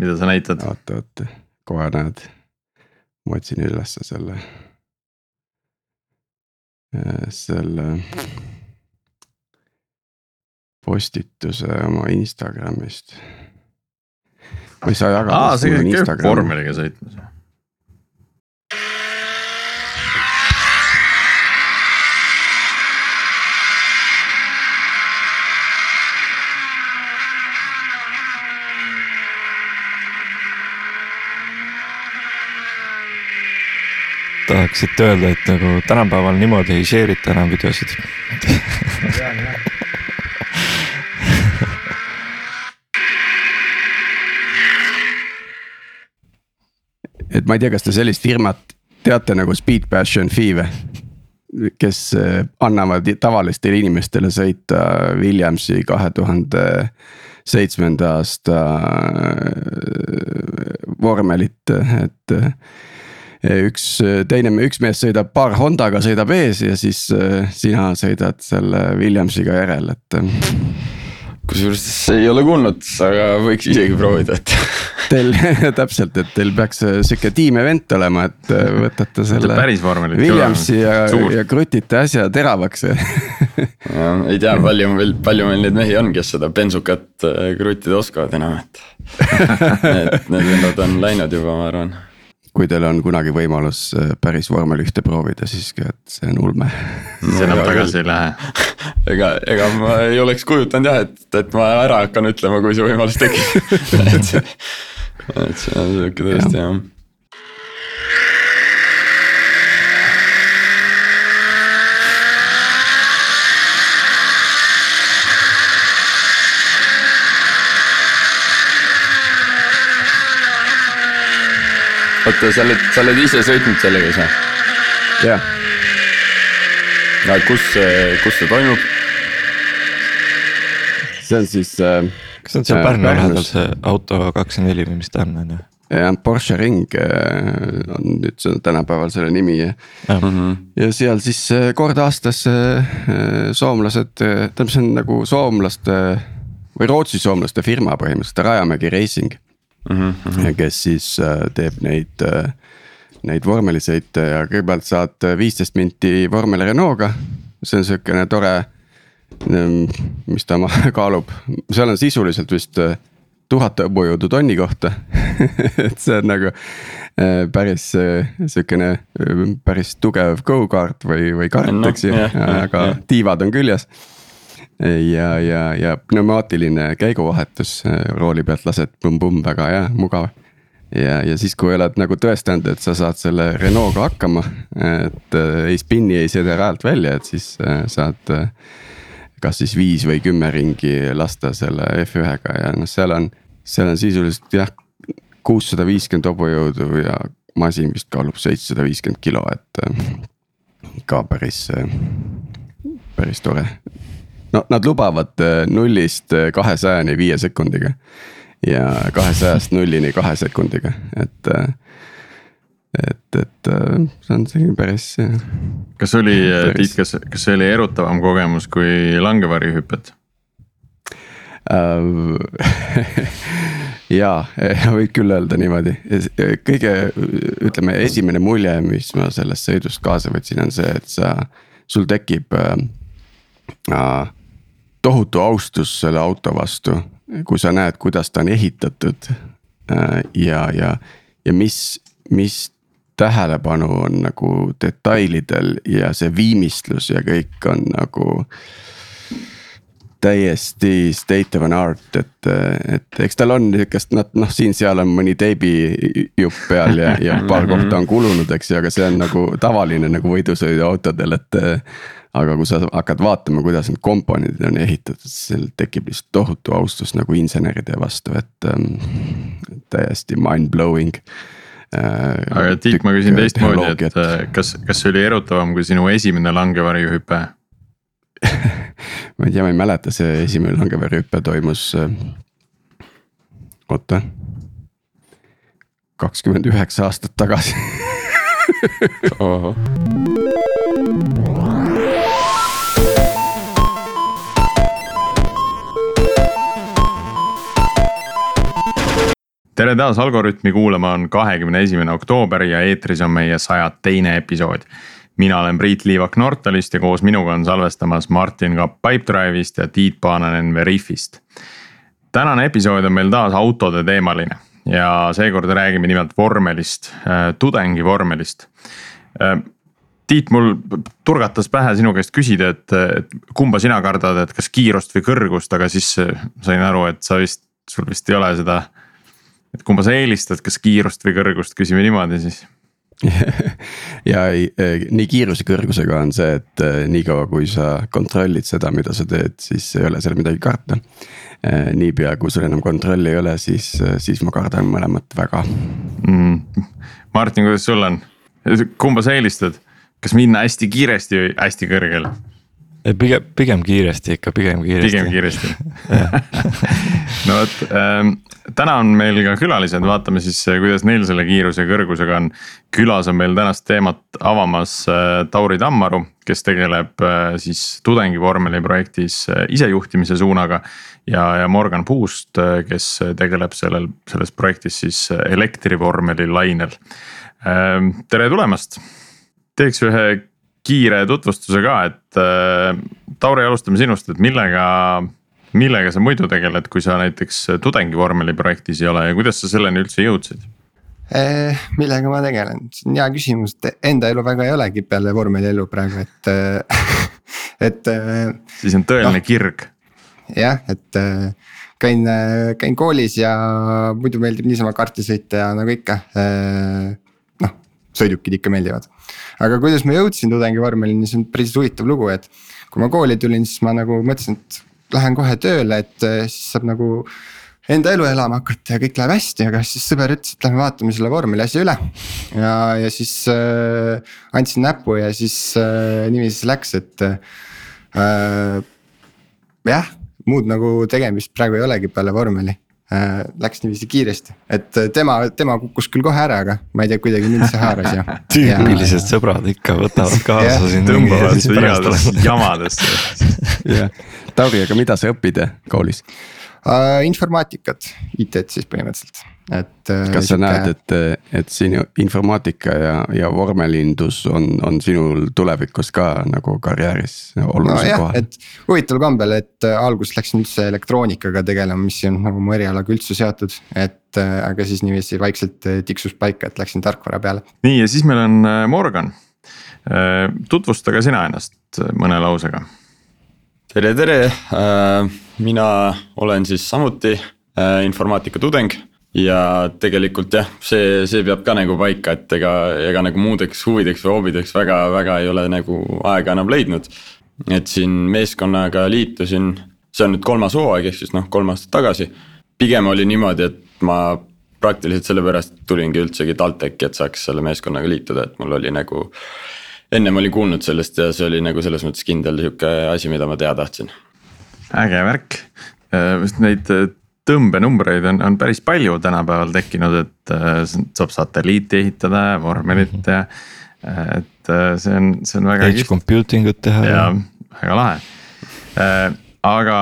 mida sa näitad? oota, oota, kohe näed. ma otsin ülesse selle. selle. postituse oma Instagramist. ma ei saa jagada. aa, see käib vormeliga sõitmas. Tahaksite öelda, et nagu tänapäeval niimoodi ei share ita enam videosid. et ma ei tea, kas te sellist firmat teate nagu Speed Passion Five. kes eh, annavad tavalistele inimestele sõita Williamsi kahe tuhande seitsmenda aasta eh, vormelit, et eh, üks teine, üks mees sõidab paar Hondaga sõidab ees ja siis eh, sina sõidad selle Williamsiga järel, et. kusjuures ei ole kuulnud, aga võiks isegi proovida, et Teil täpselt, et teil peaks eh, sihuke tiim event olema, et võtate selle päris vormelit. Williamsi ja, ja krutite asja teravaks ja, ei tea, palju meil, palju meil neid mehi on, kes seda bensukat äh, kruttida oskavad enam, et. et need vennad on läinud juba, ma arvan. Kui teil on kunagi võimalus eh, päris vormel ühte proovida, siis et see on ulme. see enam tagasi ei lähe. ega, ega ma ei oleks kujutanud jah, et, et ma ära hakkan ütlema, kui see võimalus tekib. et see, et see on sihuke tõesti jah oota, sa oled, sa oled ise sõitnud sellega või? jah, ja kus see, kus see toimub? see on siis äh, kas see on seal Äh, Pärnu lähedal see auto kakskümmend neli või mis ta on, on ju? jah Porsche ring äh, on nüüd tänapäeval selle nimi ja, Mhm. ja seal siis äh, kord aastas äh, äh, soomlased, tähendab, see on nagu soomlaste või Rootsi soomlaste firma põhimõtteliselt, Rajamägi Racing. Mhm, kes siis äh, teeb neid, neid vormelisõite ja kõigepealt saad viisteist minti vormel Renault'ga. see on sihukene tore, mis ta kaalub, seal on sisuliselt vist äh, tuhat hõbujõudu tonni kohta. et see on nagu äh, päris äh, sihukene äh, päris tugev go-kart või, või kart, No, eks ju, aga tiivad on küljes ja, ja, ja pneumaatiline käiguvahetus äh, rooli pealt lased pumm-pumm, väga hea, mugav. ja, ja siis, kui oled nagu tõestanud, et sa saad selle Renault'ga hakkama, et äh, ei spinni, ei sõida rajalt välja, et siis äh, saad kas siis viis või kümme ringi lasta selle F1-ga ja noh, seal on, seal on sisuliselt jah, kuussada viiskümmend hobujõudu ja masin vist kaalub seitsesada viiskümmend kilo, et ka päris, päris tore no nad lubavad äh, nullist äh, kahesajani viie sekundiga. ja kahesajast nullini kahe sekundiga, et. et, et äh, see on selline päris. kas oli. Tiit, kas, kas see oli erutavam kogemus kui langevarjuhüpet? ja võib küll öelda niimoodi, kõige ütleme, esimene mulje, mis ma sellest sõidust kaasa võtsin, on see, et sa, sul tekib äh, äh, tohutu austus selle auto vastu, kui sa näed, kuidas ta on ehitatud äh, ja, ja, ja mis, mis tähelepanu on nagu detailidel ja see viimistlus ja kõik on nagu täiesti state of an art, et, et eks tal on niukest, noh, noh siin-seal on mõni teibijupp peal ja, ja paar kohta on kulunud, eks ju, aga see on nagu tavaline nagu võidusõiduautodel, et. Aga kui sa hakkad vaatama, kuidas need komponendid on ehitatud, siis seal tekib lihtsalt tohutu austus nagu inseneride vastu, et ähm, täiesti mind blowing äh,. aga Tiit, ma küsin teistmoodi, et äh, kas, kas see oli erutavam kui sinu esimene langevarjuhüpe? ma ei tea, ma ei mäleta, see esimene langeväärihüpe toimus äh,. oota. kakskümmend üheksa aastat tagasi tere taas Algorütmi kuulama, on kahekümne esimene oktoober ja eetris on meie saja teine episood. mina olen Priit Liivak Nortalist ja koos minuga on salvestamas Martin Kapp Pipedrive'ist ja Tiit Paananen Veriffist. tänane episood on meil taas autode teemaline ja seekord räägime nimelt vormelist, äh, tudengivormelist. Äh, Tiit, mul turgatas pähe sinu käest küsida, et, et kumba sina kardad, et kas kiirust või kõrgust, aga siis sain aru, et sa vist, sul vist ei ole seda et kumba sa eelistad, kas kiirust või kõrgust, küsime niimoodi siis. Ja ei, nii kiiruse kõrgusega on see, et eh, niikaua kui sa kontrollid seda, mida sa teed, siis ei ole seal midagi karta. Eh, niipea kui sul enam kontrolli ei ole, siis, eh, siis ma kardan mõlemat väga. Mm.. Martin, kuidas sul on, kumba sa eelistad, kas minna hästi kiiresti või hästi kõrgele? pigem, pigem kiiresti ikka, pigem kiiresti. pigem kiiresti no vot ähm,, täna on meil ka külalised, vaatame siis, kuidas neil selle kiiruse kõrgusega on. külas on meil tänast teemat avamas äh, Tauri Tammaru, kes tegeleb äh, siis tudengivormeli projektis äh, isejuhtimise suunaga. ja, ja Morgan Puust, äh, kes tegeleb sellel, selles projektis siis elektrivormeli lainel ähm,. tere tulemast, teeks ühe kiire tutvustuse ka, et äh, Tauri, alustame sinust, et millega, millega sa muidu tegeled, kui sa näiteks tudengivormeli projektis ei ole ja kuidas sa selleni üldse jõudsid? Eh, millega ma tegelen, see on hea küsimus, enda elu väga ei olegi peale vormeli elu praegu, et et. Äh, siis on tõeline no, kirg. jah, et äh, käin, käin koolis ja muidu meeldib niisama karti sõita ja nagu ikka. noh, sõidukid ikka meeldivad aga kuidas ma jõudsin tudengivormelini, see on päris huvitav lugu, et kui ma kooli tulin, siis ma nagu mõtlesin, et lähen kohe tööle, et eh, siis saab nagu enda elu elama hakata ja kõik läheb hästi, aga siis sõber ütles, et lähme vaatame selle vormeli asja üle. ja, ja siis äh, andsin näpu ja siis äh, niiviisi läks, et äh, jah, muud nagu tegemist praegu ei olegi peale vormeli läks niiviisi kiiresti, et äh, tema, tema kukkus küll kohe ära, aga ma ei tea, kuidagi mind see haaras ja. tüüpilised sõbrad ikka võtavad kaasa sind. tõmbavad su igadesse jamadesse. jah, Tauri, aga mida sa õpid koolis uh,? informaatikat, IT-d siis põhimõtteliselt et. Äh, kas sa siuke... näed, et, et sinu informaatika ja, ja vormelindus on, on sinul tulevikus ka nagu karjääris olulisel no, kohal? et huvitaval kombel, et äh, alguses läksin üldse elektroonikaga tegelema, mis ei olnud nagu mu erialaga üldse seotud, et äh, aga siis niiviisi vaikselt tiksus paika, et läksin tarkvara peale. nii ja siis meil on Morgan, tutvusta ka sina ennast mõne lausega tere, tere, mina olen siis samuti informaatika tudeng ja tegelikult jah, see, see peab ka nagu paika, et ega, ega nagu muudeks huvideks või hobideks väga, väga ei ole nagu aega enam leidnud. et siin meeskonnaga liitusin, see on nüüd kolmas hooaeg, ehk siis noh, kolm aastat tagasi. pigem oli niimoodi, et ma praktiliselt sellepärast tulingi üldsegi TalTechi, et saaks selle meeskonnaga liituda, et mul oli nagu. ennem olin kuulnud sellest ja see oli nagu selles mõttes kindel sihuke asi, mida ma teha tahtsin. Äge värk, äh, neid tõmbenumbreid on, on päris palju tänapäeval tekkinud, et äh, saab satelliiti ehitada ja vormelit ja. et äh, see on, see on väga. Edge computing ut teha. ja väga lahe äh,, aga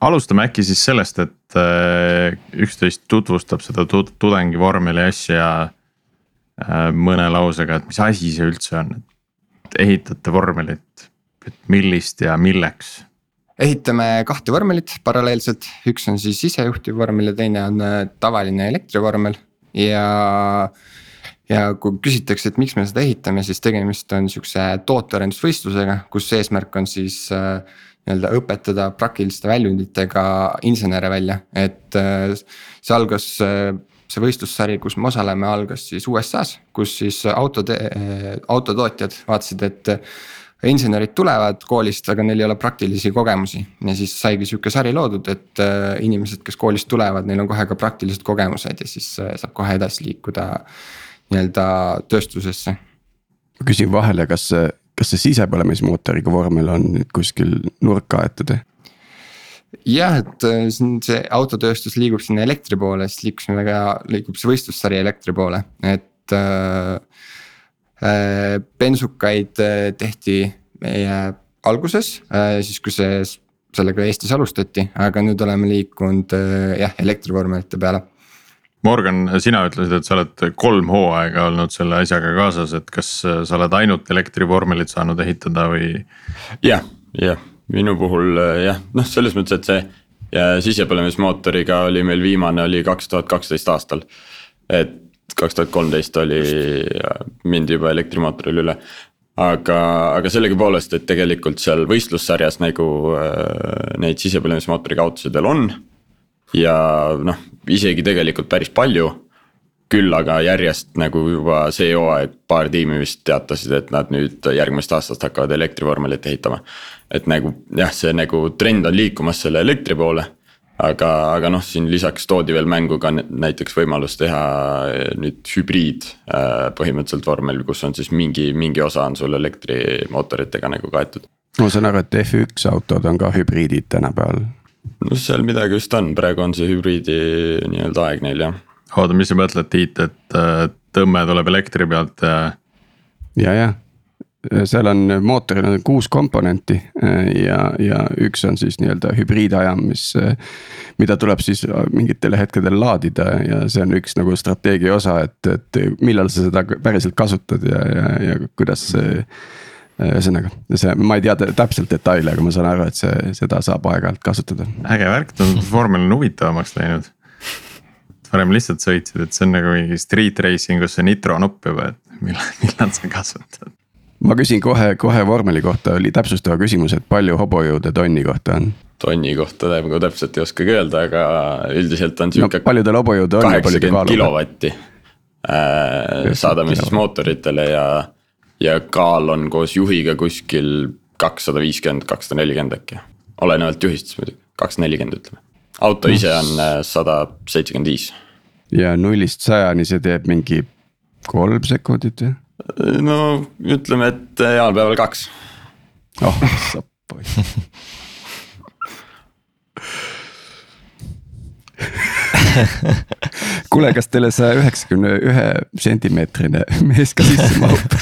alustame äkki siis sellest, et äh, üksteist tutvustab seda tudengi vormeli asja äh, mõne lausega, et mis asi see üldse on, et ehitate vormelit, et millist ja milleks ehitame kahte vormelit paralleelselt, üks on siis isejuhtiv vormel ja teine on äh, tavaline elektrivormel ja. ja kui küsitakse, et miks me seda ehitame, siis tegemist on sihukese tootearendusvõistlusega, kus eesmärk on siis äh, nii-öelda õpetada praktiliste väljunditega insenere välja, et äh, see algas see võistlussari, kus me osaleme, algas siis USA-s, kus siis autode, autotootjad vaatasid, et insenerid tulevad koolist, aga neil ei ole praktilisi kogemusi ja siis saigi sihuke sari loodud, et äh, inimesed, kes koolist tulevad, neil on kohe ka praktilised kogemused ja siis äh, saab kohe edasi liikuda nii-öelda tööstusesse. ma küsin vahele, kas kas see sisepõlemismootoriga vormel on nüüd kuskil nurka aetud? jah, et äh, see autotööstus liigub sinna elektri poole, siis liikusime ka, liigub see võistlussari elektri poole, et Äh, bensukaid äh, tehti meie alguses, äh, siis kui see, sellega Eestis alustati, aga nüüd oleme liikunud jah, elektrivormelite peale. Morgan, sina ütlesid, et sa oled kolm hooaega olnud selle asjaga kaasas, et kas sa oled ainult elektrivormelit saanud ehitada või? jah, jah, minu puhul jah, noh, selles mõttes, et see ja sisepõlemismootoriga oli meil viimane oli kaks tuhat kaksteist aastal. et kaks tuhat kolmteist oli, mindi juba elektrimootorile üle. aga, aga sellegipoolest, et tegelikult seal võistlussarjas nagu äh, neid sisepõlemismootoriga autosid veel on. ja noh, isegi tegelikult päris palju küll aga järjest nagu juba see hooaeg paar tiimi vist teatasid, et nad nüüd järgmisest aastast hakkavad elektrivormelit ehitama. et nagu jah, see nagu trend on liikumas selle elektri poole aga, aga noh, siin lisaks toodi veel mängu ka näiteks võimalus teha eh, nüüd hübriid eh, põhimõtteliselt vormel, kus on siis mingi, mingi osa on sul elektrimootoritega nagu kaetud. ma saan aru, et F1 autod on ka hübriidid tänapäeval. no seal midagi vist on, praegu on see hübriidi nii-öelda aeg neil jah. oota, mis sa mõtled, Tiit, et tõmme tuleb elektri pealt ja? ja, jah seal on mootoril on kuus komponenti äh, ja, ja üks on siis nii-öelda hübriidajam, mis. Äh, mida tuleb siis mingitel hetkedel laadida ja see on üks nagu strateegia osa, et, et millal sa seda päriselt kasutad ja, ja, ja kuidas see. Äh, ühesõnaga, see, ma ei tea täpselt detaile, aga ma saan aru, et see, seda saab aeg-ajalt kasutada. äge värk, vormel on huvitavamaks läinud varem lihtsalt sõitsid, et see on nagu mingi street racing us see nitro nupp juba, et millal, millal sa kasutad ma küsin kohe, kohe vormeli kohta oli täpsustava küsimuse, et palju hobujõude tonni kohta on? tonni kohta nagu täpselt ei oskagi öelda, aga üldiselt on sihuke no,. palju tal hobujõude on? kaheksakümmend kilovatti äh,. saadame siis mootoritele ja, ja kaal on koos juhiga kuskil kakssada viiskümmend, kakssada nelikümmend äkki. olenevalt juhist muidugi, kakssada nelikümmend ütleme. auto ise on äh, sada seitsekümmend viis. ja nullist sajani see teeb mingi kolm sekundit või? No ütleme, et heal päeval kaks. oh sa poiss kuule, kas teile saja üheksakümne ühe sentimeetrine mees ka sisse mahub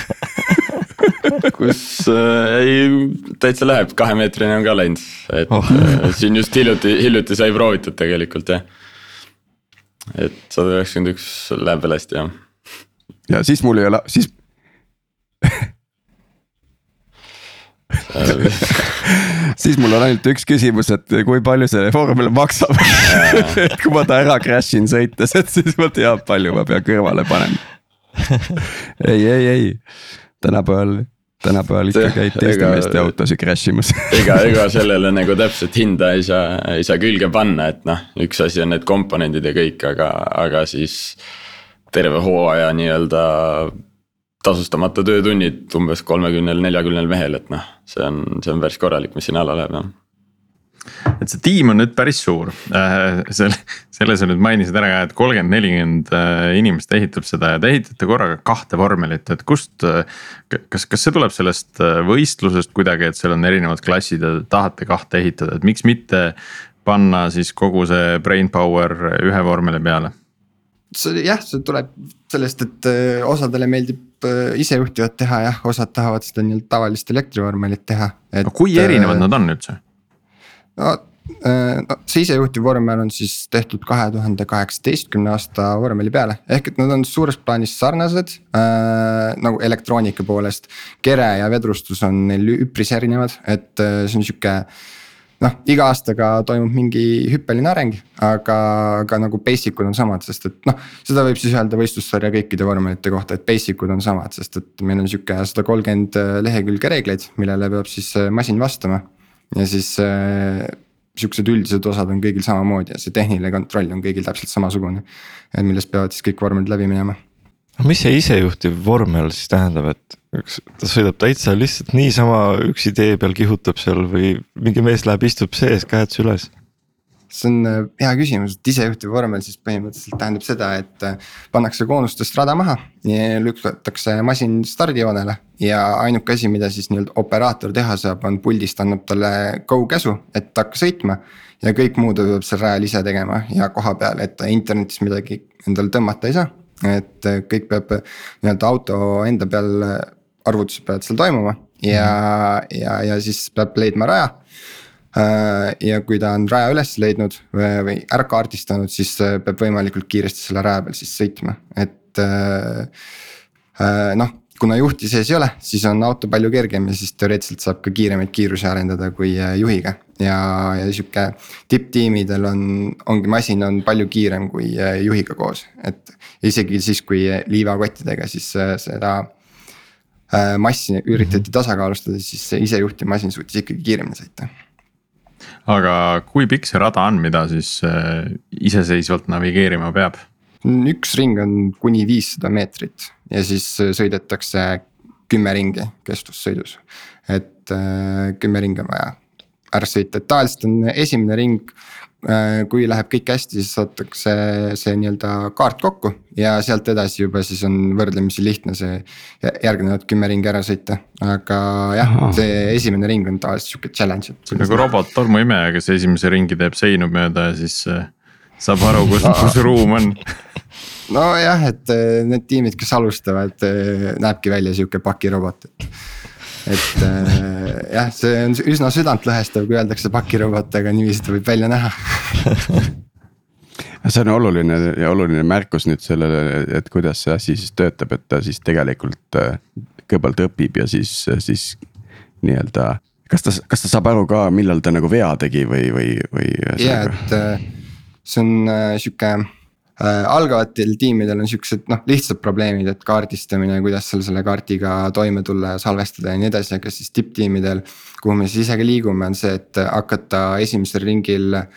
kus äh, ei, täitsa läheb, kahemeetrine on ka läinud, et oh. äh, siin just hiljuti, hiljuti sai proovitud tegelikult jah. et sada üheksakümmend üks läheb veel hästi jah. ja siis mul ei ole, siis siis mul on ainult üks küsimus, et kui palju see vormel maksab? Et kui ma ta ära crash in sõites, et siis ma tean, palju ma pean kõrvale panema. ei, ei, ei, tänapäeval, tänapäeval ikka käid teiste meeste autosid crash imas ega, ega sellele nagu täpselt hinda ei saa, ei saa külge panna, et noh, üks asi on need komponendid ja kõik, aga, aga siis terve hooaja nii-öelda tasustamata töötunnid umbes kolmekümnel, neljakümnel mehel, et noh, see on, see on päris korralik, mis sinna alla läheb jah et see tiim on nüüd päris suur, äh, selle, selle sa nüüd mainisid ära ka, et kolmkümmend, nelikümmend äh, inimest ehitab seda ja te ehitate korraga kahte vormelit, et kust. Äh, kas, kas see tuleb sellest võistlusest kuidagi, et seal on erinevad klassid ja tahate kahte ehitada, et miks mitte panna siis kogu see brain power ühe vormeli peale? see jah, see tuleb sellest, et osadele meeldib isejuhtivat teha jah, osad tahavad seda nii-öelda tavalist elektrivormelit teha. no kui erinevad nad on üldse? no äh, no see isejuhtiv vormel on siis tehtud kahe tuhande kaheksateistkümne aasta vormeli peale, ehk et nad on suures plaanis sarnased äh, nagu elektroonika poolest. kere ja vedrustus on neil üpris erinevad, et äh, see on sihuke noh, iga aastaga toimub mingi hüppeline areng, aga, aga nagu basic ud on samad, sest et noh. seda võib siis öelda võistlussarja kõikide vormelite kohta, et basic ud on samad, sest et meil on sihuke sada kolmkümmend lehekülge reegleid, millele peab siis masin vastama ja siis äh, sihukesed üldised osad on kõigil samamoodi ja see tehniline kontroll on kõigil täpselt samasugune. millest peavad siis kõik vormelid läbi minema. Mis see isejuhtiv vormel siis tähendab, et üks, ta sõidab täitsa lihtsalt niisama üksi tee peal kihutab seal või mingi mees läheb, istub sees, käed süles? see on äh, hea küsimus, et isejuhtiv vormel siis põhimõtteliselt tähendab seda, et äh, pannakse koonustest rada maha lükatakse masin stardijoonele. ja ainuke asi, mida siis nii-öelda operaator teha saab, on puldist annab talle go käsu, et hakka sõitma. ja kõik muu ta peab seal rajal ise tegema ja koha peal, et ta internetis midagi endale tõmmata ei saa. Et äh, kõik peab nii-öelda auto enda peal, arvutused peavad seal toimuma ja mm, ja, ja siis peab leidma raja. Äh, ja kui ta on raja üles leidnud või, või ära kaardistanud, siis äh, peab võimalikult kiiresti selle raja peal siis sõitma, et äh, noh kuna juhti sees ei ole, siis on auto palju kergem ja siis teoreetiliselt saab ka kiiremaid kiirusi arendada kui juhiga. ja, ja sihuke tipptiimidel on, ongi masin on palju kiirem kui juhiga koos, et isegi siis, kui liivakottidega siis seda massi üritati tasakaalustada, siis see isejuhtiv masin suutis ikkagi kiiremini sõita aga kui pikk see rada on, mida siis äh, iseseisvalt navigeerima peab? Üks ring on kuni viissada meetrit ja siis sõidetakse kümme ringi kestvussõidus. et äh, kümme ringi on vaja ära sõita, et tavaliselt on esimene ring Äh, kui läheb kõik hästi, siis saadakse see nii-öelda kaart kokku ja sealt edasi juba siis on võrdlemisi lihtne see järgnevad kümme ringi ära sõita. aga jah, see esimene ring on tavaliselt sihuke challenge. nagu robot tolmuimeja, kes esimese ringi teeb seinu mööda ja siis äh, saab aru, kus, kus ruum on nojah, et äh, need tiimid, kes alustavad, näebki välja sihuke pakirobot, et et äh, jah, see on üsna südantlõhestav, kui öeldakse pakirobot, aga niiviisi ta võib välja näha see on oluline ja oluline märkus nüüd sellele, et kuidas see asi siis töötab, et ta siis tegelikult kõigepealt õpib ja siis, siis nii-öelda. kas ta, kas ta saab aru ka, millal ta nagu vea tegi või, või, või? ja, et see on äh, sihuke äh, algavatel tiimidel on siuksed noh, lihtsad probleemid, et kaardistamine, kuidas seal selle kaardiga toime tulla ja salvestada ja nii edasi, aga siis tipptiimidel. kuhu me siis ise ka liigume, on see, et hakata esimesel ringil äh,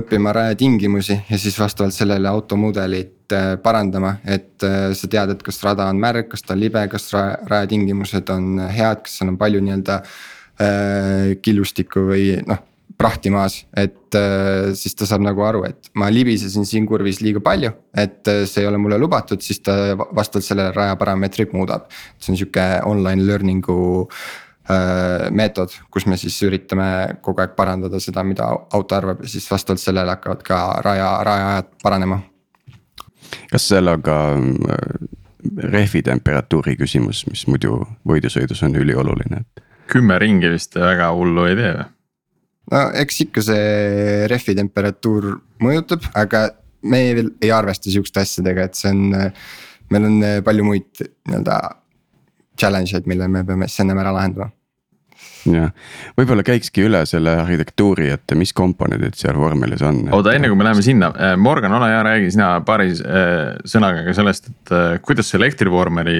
õppima rajatingimusi ja siis vastavalt sellele automudelit äh, parandama, et äh, sa tead, et kas rada on märg, kas ta on libe, kas rajatingimused on head, kas seal on palju nii-öelda äh, killustikku või noh prahti maas, et äh, siis ta saab nagu aru, et ma libisesin siin kurvis liiga palju, et äh, see ei ole mulle lubatud, siis ta vastavalt sellele rajaparameetrit muudab. see on sihuke online learning'u äh, meetod, kus me siis üritame kogu aeg parandada seda, mida auto arvab ja siis vastavalt sellele hakkavad ka raja, rajaajad paranema. kas seal on ka rehvi temperatuuri küsimus, mis muidu võidusõidus on ülioluline, kümme ringi vist väga hullu ei tee või? No eks ikka see rehvi temperatuur mõjutab, aga me veel ei arvesta sihukeste asjadega, et see on. meil on palju muid nii-öelda challenge eid, mille me peame siis ennem ära lahendama jah, võib-olla käikski üle selle arhitektuuri, et mis komponendid seal vormelis on. oota, enne kui me läheme sinna, äh, Morgan, ole hea, räägi sina paari äh, sõnaga ka sellest, et kuidas see elektrivormeli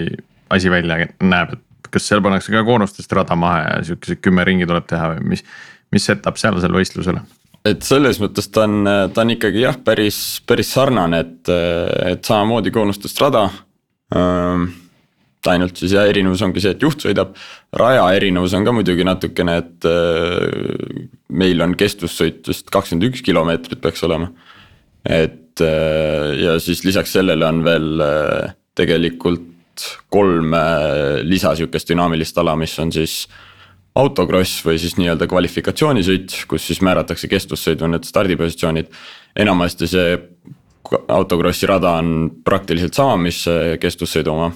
asi välja näeb, et kas seal pannakse ka koonustest rada maha ja siukesed kümme ringi tuleb teha või mis, mis setab sealsel võistlusel? et selles mõttes ta on, ta on ikkagi jah, päris, päris sarnane, et, et samamoodi koonustest rada ähm, ainult siis jah, erinevus ongi see, et juht sõidab, raja erinevus on ka muidugi natukene, et äh, meil on kestvussõit vist kakskümmend üks kilomeetrit peaks olema. et äh, ja siis lisaks sellele on veel äh, tegelikult kolm lisa sihukest dünaamilist ala, mis on siis autokross või siis nii-öelda kvalifikatsioonisõit, kus siis määratakse kestvussõidu need stardipositsioonid. enamasti see autokrossi rada on praktiliselt sama, mis kestvussõidu oma.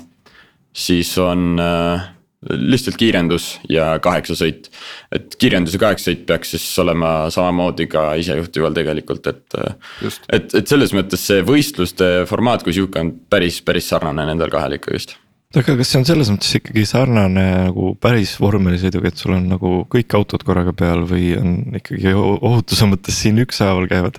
siis on äh, lihtsalt kiirendus ja kaheksasõit. et kiirendus ja kaheksasõit peaks siis olema samamoodi ka isejuhtival tegelikult, et. et, et selles mõttes see võistluste formaat kui sihuke on päris, päris sarnane nendel kahel ikkagist aga kas see on selles mõttes ikkagi sarnane nagu päris vormelisõiduga, et sul on nagu kõik autod korraga peal või on ikkagi ohutuse mõttes siin ükshaaval käivad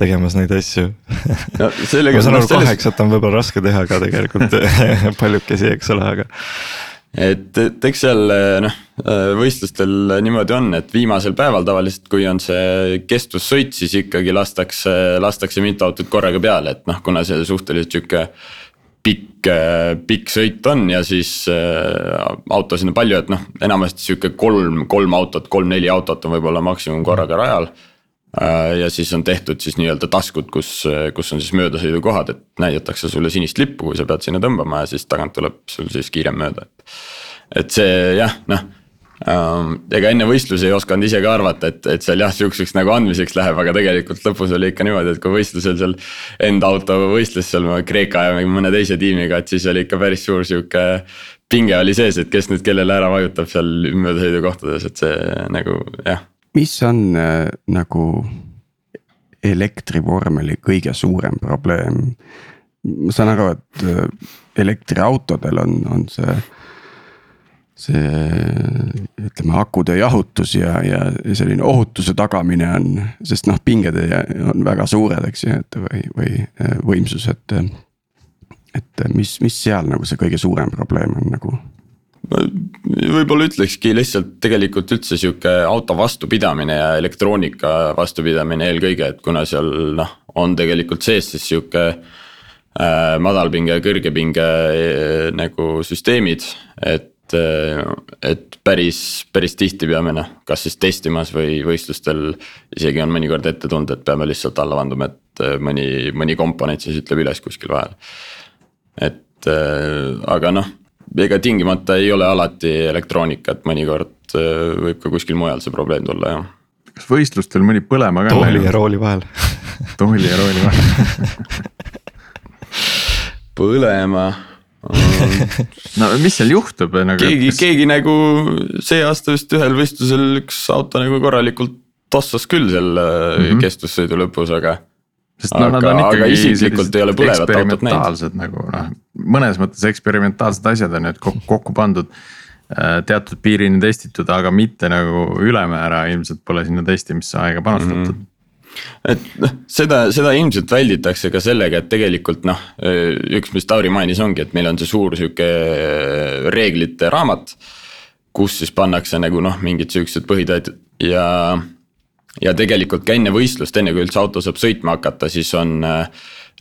tegemas neid asju no,? ma saan aru, kaheksat on võib-olla raske teha ka tegelikult paljukesi, eks ole, aga et, et eks seal noh, võistlustel niimoodi on, et viimasel päeval tavaliselt, kui on see kestvussõit, siis ikkagi lastakse, lastakse mitu autot korraga peale, et noh, kuna see suhteliselt sihuke pikk, pikk sõit on ja siis äh, autosid on palju, et noh, enamasti sihuke kolm, kolm autot, kolm-neli autot on võib-olla maksimum korraga rajal. Äh, ja siis on tehtud siis nii-öelda taskud, kus, kus on siis möödasõidukohad, et näidatakse sulle sinist lippu, kui sa pead sinna tõmbama ja siis tagant tuleb sul siis kiirem mööda, et. et see jah, noh ega enne võistlusi ei osanud ise ka arvata, et, et seal jah, sihukeseks nagu andmiseks läheb, aga tegelikult lõpus oli ikka niimoodi, et kui võistlusel seal. Enda auto võistles seal Kreeka ja mõne teise tiimiga, et siis oli ikka päris suur sihuke pinge oli sees, et kes nüüd kellele ära vajutab seal möödasõidukohtades, et see nagu jah mis on äh, nagu elektrivormeli kõige suurem probleem? ma saan aru, et äh, elektriautodel on, on see see ütleme, akude jahutus ja, ja selline ohutuse tagamine on, sest noh, pinged on väga suured, eks ju, et või, või äh, võimsus, et. et mis, mis seal nagu see kõige suurem probleem on nagu? ma võib-olla ütlekski lihtsalt tegelikult üldse sihuke auto vastupidamine ja elektroonika vastupidamine eelkõige, et kuna seal noh, on tegelikult sees siis sihuke äh, madalpinge ja kõrgepinge äh, nagu süsteemid, et et päris, päris tihti peame noh, kas siis testimas või võistlustel isegi on mõnikord ette tulnud, et peame lihtsalt alla vanduma, et äh, mõni, mõni komponent siis ütleb üles kuskil vahel. et äh, aga noh, ega tingimata ei ole alati elektroonika, et mõnikord äh, võib ka kuskil mujal see probleem tulla jah. kas võistlustel mõni põlema ka? tooli ja rooli vahel tooli ja rooli vahel põlema no mis seal juhtub nagu? keegi kas..., keegi nagu see aasta vist ühel võistlusel üks auto nagu korralikult tossas küll selle mm -hmm. kestvussõidu lõpus, aga. sest no nad on ikkagi isiklikult ei ole põlevat autot näinud. nagu noh, mõnes mõttes eksperimentaalsed asjad on ju, et kokku, kokku pandud äh, teatud piirini testitud, aga mitte nagu ülemäära ilmselt pole sinna testimisse aega panustatud mm. -hmm et noh, seda, seda ilmselt välditakse ka sellega, et tegelikult noh, üks, mis Tauri mainis, ongi, et meil on see suur sihuke reeglite raamat. kus siis pannakse nagu noh, mingid siuksed põhitõed ja, ja tegelikult ka enne võistlust, enne kui üldse auto saab sõitma hakata, siis on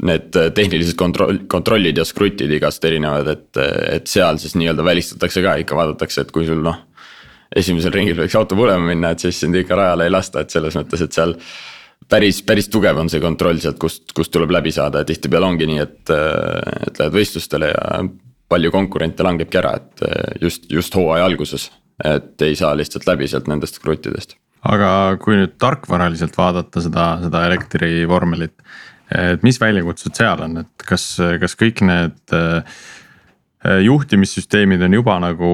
need tehnilised kontroll, kontrollid ja skrutid igast erinevad, et, et seal siis nii-öelda välistatakse ka ikka vaadatakse, et kui sul noh. esimesel ringil võiks auto põlema minna, et siis sind ikka rajale ei lasta, et selles mõttes, et seal päris, päris tugev on see kontroll sealt, kust, kust tuleb läbi saada ja tihtipeale ongi nii, et, et lähed võistlustele ja palju konkurente langebki ära, et just, just hooaja alguses. et ei saa lihtsalt läbi sealt nendest kruttidest. aga kui nüüd tarkvaraliselt vaadata seda, seda elektrivormelit, et mis väljakutsed seal on, et kas, kas kõik need äh, juhtimissüsteemid on juba nagu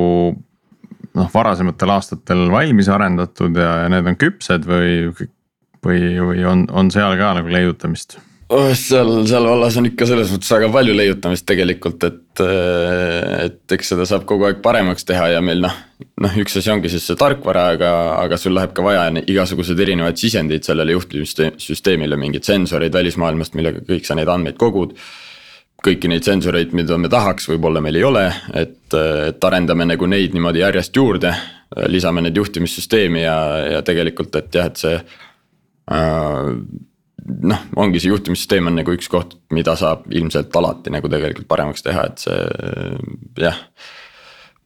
noh, varasematel aastatel valmis arendatud ja, ja need on küpsed või või, või on, on seal ka nagu leiutamist? oh, seal, seal vallas on ikka selles mõttes väga palju leiutamist tegelikult, et, et eks seda saab kogu aeg paremaks teha ja meil noh. noh, üks asi ongi siis see tarkvara, aga, aga sul läheb ka vaja igasuguseid erinevaid sisendeid sellele juhtimissüsteemile, mingeid sensoreid välismaailmast, millega kõik sa neid andmeid kogud. kõiki neid sensoreid, mida me tahaks, võib-olla meil ei ole, et, et arendame nagu neid niimoodi järjest juurde. lisame neid juhtimissüsteemi ja, ja tegelikult, et jah, et see noh, ongi see juhtimissüsteem on nagu üks koht, mida saab ilmselt alati nagu tegelikult paremaks teha, et see jah.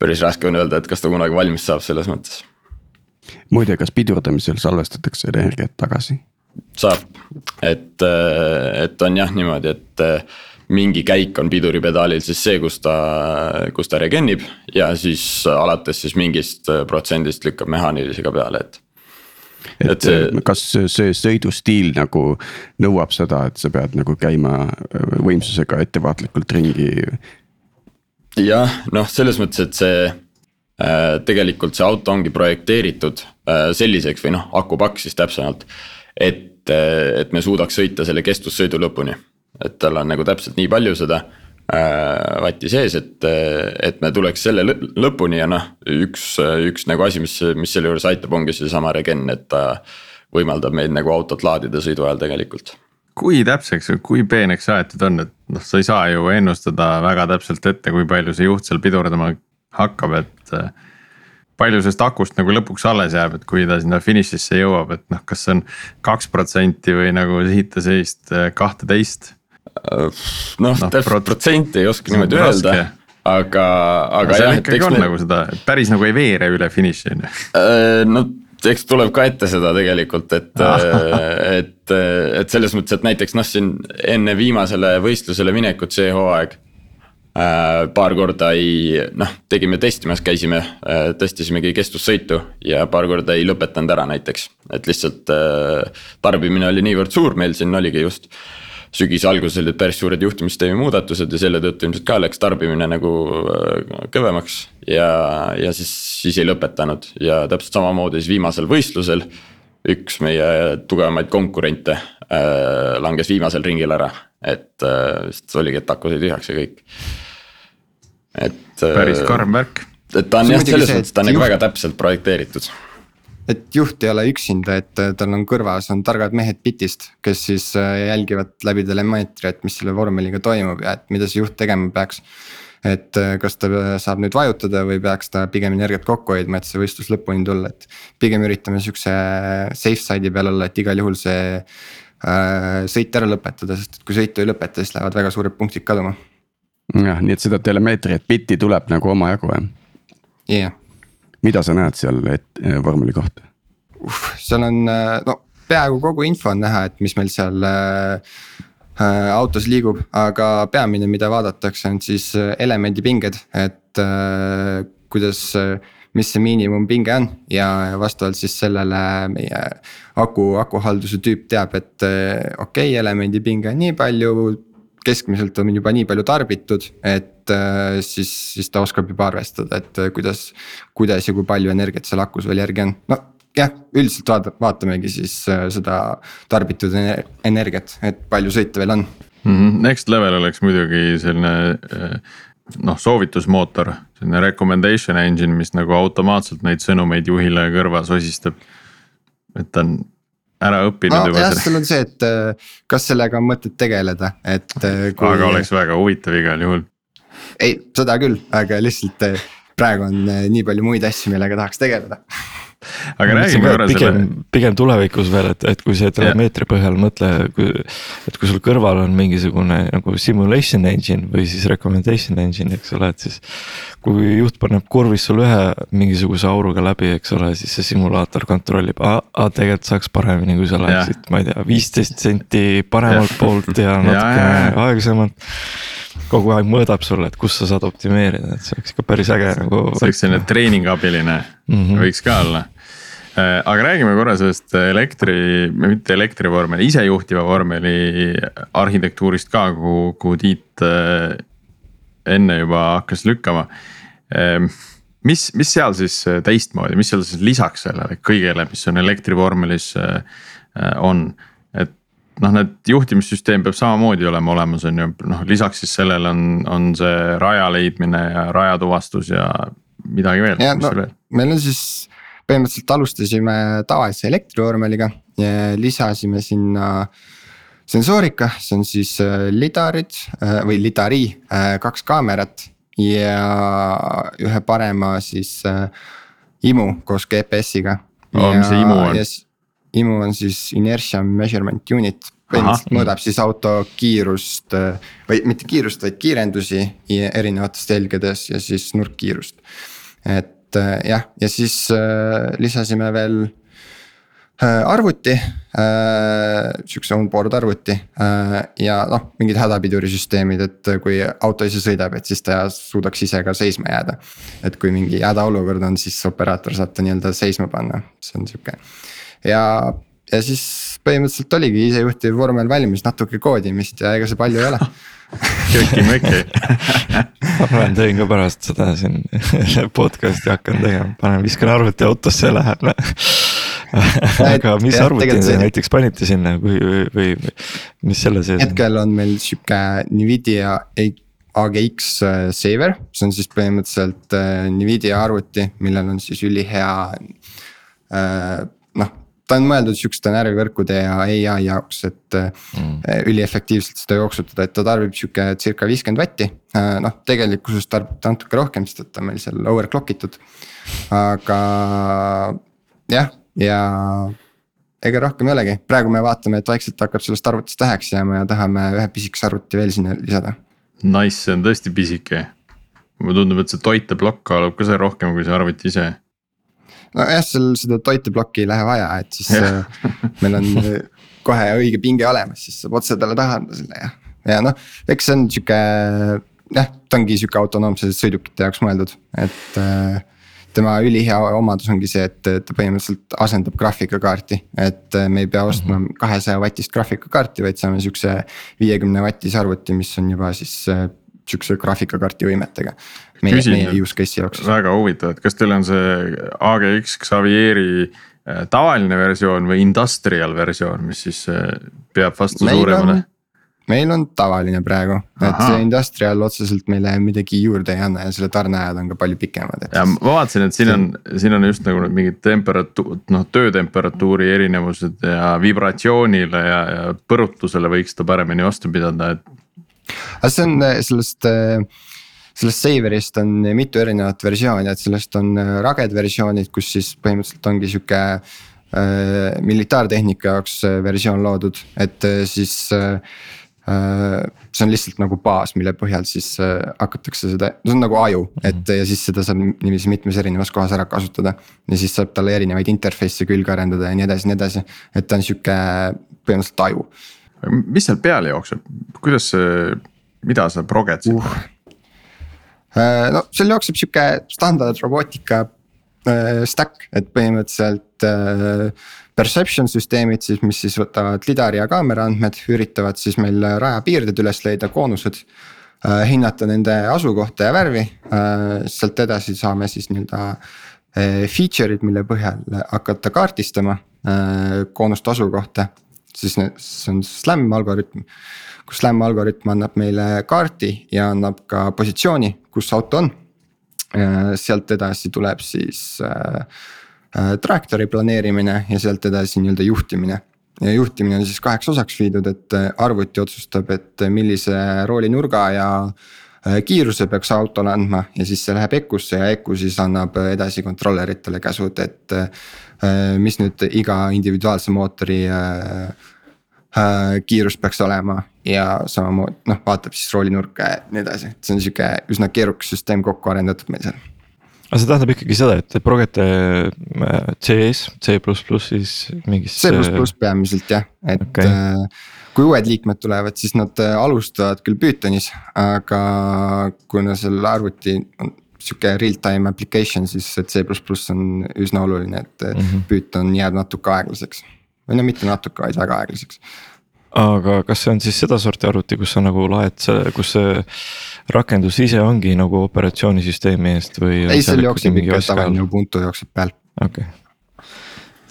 päris raske on öelda, et kas ta kunagi valmis saab selles mõttes. muide, kas pidurdamisel salvestatakse energiat tagasi? saab, et, et on jah niimoodi, et mingi käik on piduripedaalil siis see, kus ta, kus ta regennib ja siis alates siis mingist protsendist lükkab mehaanilisega peale, et et, et see, kas see sõidustiil nagu nõuab seda, et sa pead nagu käima äh, võimsusega ettevaatlikult ringi? jah, noh, selles mõttes, et see äh, tegelikult see auto ongi projekteeritud äh, selliseks või noh, akupakk siis täpsemalt. et, äh, et me suudaks sõita selle kestvussõidu lõpuni, et tal on nagu täpselt nii palju seda Äh, vatti sees, et, et me tuleks selle lõpuni ja noh, üks, üks nagu asi, mis, mis selle juures aitab, ongi seesama regen, et ta võimaldab meil nagu autot laadida sõidu ajal tegelikult kui täpseks kui peeneks aetud on, et noh, sa ei saa ju ennustada väga täpselt ette, kui palju see juht seal pidurdama hakkab, et. palju sellest akust nagu lõpuks alles jääb, et kui ta sinna finišisse jõuab, et noh, kas see on kaks protsenti või nagu siita sellist kahteteist noh no, täpselt protsenti ei oska niimoodi öelda, aga, aga jah. ikkagi on me... nagu seda, päris nagu ei veere üle finiši on ju. Äh, no eks tuleb ka ette seda tegelikult, et et, et selles mõttes, et näiteks noh, siin enne viimasele võistlusele minekut see hooaeg äh,. paar korda ei noh, tegime testimas, käisime äh,, testisimegi kestvussõitu ja paar korda ei lõpetanud ära näiteks, et lihtsalt äh, tarbimine oli niivõrd suur, meil siin oligi just sügise alguses olid päris suured juhtimissüsteemi muudatused ja selle tõttu ilmselt ka läks tarbimine nagu äh, kõvemaks. ja, ja siis, siis ei lõpetanud ja täpselt samamoodi siis viimasel võistlusel üks meie tugevamaid konkurente äh, langes viimasel ringil ära, et äh, sest oligi, et aku sai tühjaks ja kõik. et äh,. päris karm värk. et ta on jah, selles mõttes, ta on nagu väga täpselt projekteeritud et juht ei ole üksinda, et äh, tal on kõrvas on targad mehed bitist, kes siis äh, jälgivad läbi telemeetri, et mis selle vormeliga toimub ja et mida see juht tegema peaks. et äh, kas ta saab nüüd vajutada või peaks ta pigem energiat kokku hoidma, et see võistlus lõpuni tulla, et. pigem üritame siukse safe side'i peal olla, et igal juhul see äh, sõit ära lõpetada, sest et kui sõitu ei lõpeta, siis lähevad väga suured punktid kaduma. jah, nii et seda telemeetriat bitti tuleb nagu omajagu jah? jah mida sa näed seal vormeli kohta? seal on no peaaegu kogu info on näha, et mis meil seal äh, autos liigub, aga peamine, mida vaadatakse, on siis elemendipinged, et kuidas mis see miinimumpinge on ja vastavalt siis sellele meie aku, akuhalduse tüüp teab, et okei okay,, elemendipinge on nii palju keskmiselt on juba nii palju tarbitud, et äh, siis, siis ta oskab juba arvestada, et äh, kuidas. kuidas ja kui palju energiat seal akus veel järgi on, no jah, üldiselt vaata, vaatamegi siis äh, seda tarbitud energiat, et palju sõita veel on mm. -hmm. Next level oleks muidugi selline noh, soovitusmootor, selline recommendation engine, mis nagu automaatselt neid sõnumeid juhile kõrva sosistab. et ta on ära õppinud no, juba. jah, seal on see, et äh, kas sellega on mõtet tegeleda, et äh, kui.... aga oleks väga huvitav igal juhul. ei, seda küll, aga lihtsalt äh, praegu on nii palju muid asju, millega tahaks tegeleda aga räägime korra selle. pigem, tulevikus veel, et, et kui see telemeetri põhjal mõtle, kui. et kui sul kõrval on mingisugune nagu simulation engine või siis recommendation engine, eks ole, et siis. kui juht paneb kurvis sul ühe mingisuguse auruga läbi, eks ole, siis see simulaator kontrollib, aa tegelikult saaks paremini, kui sa läheksid, ma ei tea, viisteist senti paremalt poolt ja natukene aeglasemalt kogu aeg mõõdab sulle, et kus sa saad optimeerida, et see oleks ikka päris äge nagu. see oleks selline treeningabiline mm, -hmm. võiks ka olla. Äh, aga räägime korra sellest elektri, mitte elektrivormeli, isejuhtiva vormeli arhitektuurist ka, kuhu, kuhu Tiit äh, enne juba hakkas lükkama. Ähm, mis, mis seal siis teistmoodi, mis seal siis lisaks sellele kõigele, mis on elektrivormelis äh, on? Noh, need juhtimissüsteem peab samamoodi olema olemas, on ju, noh lisaks siis sellele on, on see raja leidmine ja rajatuvastus ja midagi veel. No, meil on siis põhimõtteliselt alustasime tavalise elektrivormeliga ja lisasime sinna sensoorika, see on siis äh, lidarid äh, või lidari, äh, kaks kaamerat ja ühe parema siis imu koos GPS-iga oh,. mis see imu on? IMU on siis inertia measurement unit, põhimõtteliselt mõõdab siis auto kiirust või mitte kiirust, vaid kiirendusi erinevates telgedes ja siis nurkkiirust. et äh, jah, ja siis äh, lisasime veel äh, arvuti äh,, sihukese onboard arvuti äh, ja noh, mingid hädapidurisüsteemid, et kui auto ise sõidab, et siis ta suudaks ise ka seisma jääda. et kui mingi hädaolukord on, siis operaator saab ta nii-öelda seisma panna, see on sihuke ja ja siis põhimõtteliselt oligi isejuhtiv vormel valmis, natuke koodimist ja ega see palju ei ole. Köki-möki ma teen ka pärast seda siin podcast'i hakkan tegema, panen, viskan arvuti autosse ja lähen. Aga mis ja, arvuti te näiteks panite sinna või, või, või mis selle sees on? hetkel on meil sihuke Nvidia AGX äh, Saver, see on siis põhimõtteliselt äh, Nvidia arvuti, millel on siis ülihea äh, noh ta on mõeldud sihukeste närvivõrkude ja ai jaoks, et mm. Eh, üliefektiivselt seda jooksutada, et ta tarbib sihuke circa viiskümmend vatti. Eh, noh, tegelikkuses tarbib ta natuke rohkem, sest et ta on meil seal overclock itud. aga jah, ja ega rohkem ei olegi, praegu me vaatame, et vaikselt hakkab sellest arvutist väheks jääma ja tahame ühe pisikese arvuti veel sinna lisada. Nice, see on tõesti pisike. mulle tundub, et see toiteplokk kaalub ka see rohkem kui see arvuti ise nojah, seal seda toiteplokki ei lähe vaja, et siis äh, meil on äh, kohe õige pinge olemas, siis saab otse talle taha anda selle ja, ja noh, eks see on sihuke. jah, ta ongi sihuke autonoomsete sõidukite jaoks mõeldud, et äh, tema ülihea omadus ongi see, et ta põhimõtteliselt asendab graafikakaarti, et me ei pea ostma mhm. kahesaja vatist graafikakaarti, vaid saame sihukese viiekümne vatise arvuti, mis on juba siis sihukese graafikakaarti võimetega meie, meie use case'i jaoks. väga huvitav, et kas teil on see AGX Xavieri äh, tavaline versioon või industrial versioon, mis siis äh, peab vastu Meil suuremale meil on tavaline praegu, et see industrial otseselt meile midagi juurde ei anna ja selle tarneajad on ka palju pikemad, et ja ma vaatasin, et siin on, siin on just nagu mingid temperatuur, noh töötemperatuuri erinevused ja vibratsioonile ja, ja põrutusele võiks ta paremini vastu pidada, et. aga see on äh, sellest äh, sellest Saverist on mitu erinevat versiooni, et sellest on äh, raged versioonid, kus siis põhimõtteliselt ongi sihuke äh, militaartehnika jaoks äh, versioon loodud, et äh, siis äh, see on lihtsalt nagu baas, mille põhjal siis hakatakse seda, see on nagu aju, et ja siis seda saab niiviisi mitmes erinevas kohas ära kasutada. ja siis saab talle erinevaid interface'e külge arendada ja nii edasi, nii edasi, et ta on sihuke põhimõtteliselt aju mis seal peal jookseb, kuidas see, mida sa proged siin uh.? Äh, no seal jookseb sihuke standard robootika äh, stack, et põhimõtteliselt äh, perception süsteemid siis, mis siis võtavad lidari ja kaamera andmed, üritavad siis meil rajapiirded üles leida, koonused hinnata nende asukohta ja värvi sealt edasi saame siis nii-öelda feature'id, mille põhjal hakata kaardistama koonuste asukohta. siis see on SLAM algoritm kus SLAM algoritm annab meile kaardi ja annab ka positsiooni, kus auto on. sealt edasi tuleb siis äh, äh, trajektoori planeerimine ja sealt edasi nii-öelda juhtimine. ja juhtimine on siis kaheks osaks viidud, et äh, arvuti otsustab, et millise roolinurga ja äh, kiiruse peaks autole andma ja siis see läheb EKU-sse ja EKU siis annab edasi controller itele käsud, et äh,. mis nüüd iga individuaalse mootori äh, äh, kiirus peaks olema ja samamoodi noh, vaatab siis roolinurka ja nii edasi, et see on sihuke üsna keerukas süsteem kokku arendatud meil seal. aga see tähendab ikkagi seda, et te progete äh, CS, C siis mingis. C peamiselt jah, et okay. kui uued liikmed tulevad, siis nad äh, alustavad küll Pythonis, aga kuna seal arvuti on sihuke real-time application, siis see C on üsna oluline, et mm. -hmm. Python jääb natuke aeglaseks. või no mitte natuke, vaid väga aeglaseks. Aga kas see on siis sedasorti arvuti, kus sa nagu laed selle, kus see rakendus ise ongi nagu operatsioonisüsteemi eest või? ei, seal jookseb ikka tavaline Ubuntu jookseb peal. okei okay.,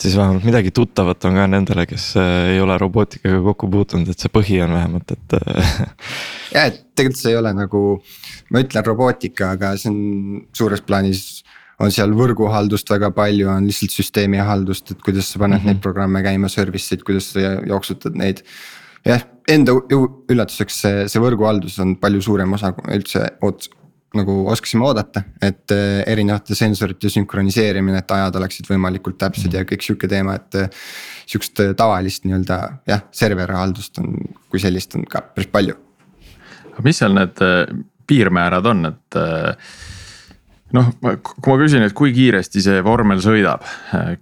siis vähemalt midagi tuttavat on ka nendele, kes äh, ei ole robootikaga kokku puutunud, et see põhi on vähemalt, et äh, ja et tegelikult see ei ole nagu, ma ütlen robootika, aga see on suures plaanis. On seal võrguhaldust väga palju, on lihtsalt süsteemi haldust, et kuidas sa paned mm -hmm. neid programme käima, service eid, kuidas sa jooksutad neid. jah, enda üllatuseks see, see võrguhaldus on palju suurem osa, üldse oot- nagu oskasime oodata, et eh, erinevate sensorite sünkroniseerimine, et ajad oleksid võimalikult täpsed ja kõik sihuke teema, et eh, sihukest eh, tavalist nii-öelda jah, serverihaldust on, kui sellist on ka päris palju mis seal need piirmäärad on, et noh, kui ma küsin, et kui kiiresti see vormel sõidab,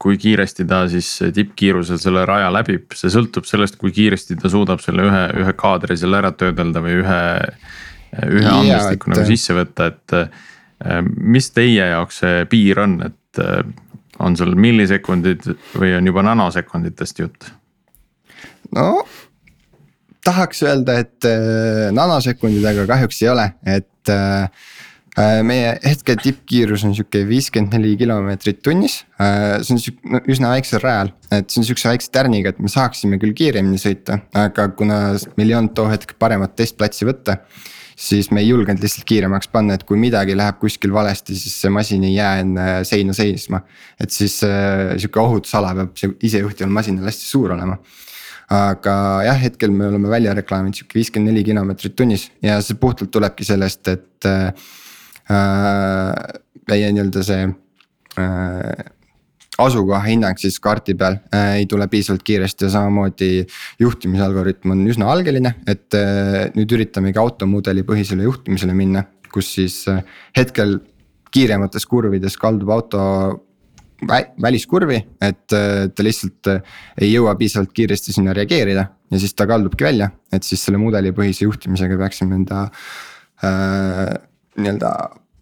kui kiiresti ta siis tippkiirusel selle raja läbib, see sõltub sellest, kui kiiresti ta suudab selle ühe, ühe kaadri seal ära töödelda või ühe. ühe andmestiku nagu sisse võtta, et äh, mis teie jaoks see piir on, et äh, on seal millisekundid või on juba nanosekunditest jutt? no tahaks öelda, et äh, nanosekundid, aga kahjuks ei ole, et äh, meie hetke tippkiirus on sihuke viiskümmend neli kilomeetrit tunnis äh,. see on sihuke no, üsna väiksel rajal, et see on sihukese väikse tärniga, et me saaksime küll kiiremini sõita, aga kuna meil ei olnud too hetk paremat testplatsi võtta siis me ei julgenud lihtsalt kiiremaks panna, et kui midagi läheb kuskil valesti, siis see masin ei jää enne seina seisma. et siis äh, sihuke ohutusala peab isejuhtival masinal hästi suur olema aga jah, hetkel me oleme välja reklaaminud sihuke viiskümmend neli kilomeetrit tunnis ja see puhtalt tulebki sellest, et äh,. Meie nii-öelda see äh, asukoha hinnang siis kaardi peal äh, ei tule piisavalt kiiresti ja samamoodi juhtimisalgoritm on üsna algeline, et äh, nüüd üritamegi automudeli põhisele juhtimisele minna, kus siis äh, hetkel kiiremates kurvides kaldub auto vä- väliskurvi, et äh, ta lihtsalt äh, ei jõua piisavalt kiiresti sinna reageerida ja siis ta kaldubki välja, et siis selle mudelipõhise juhtimisega peaksime enda äh, nii-öelda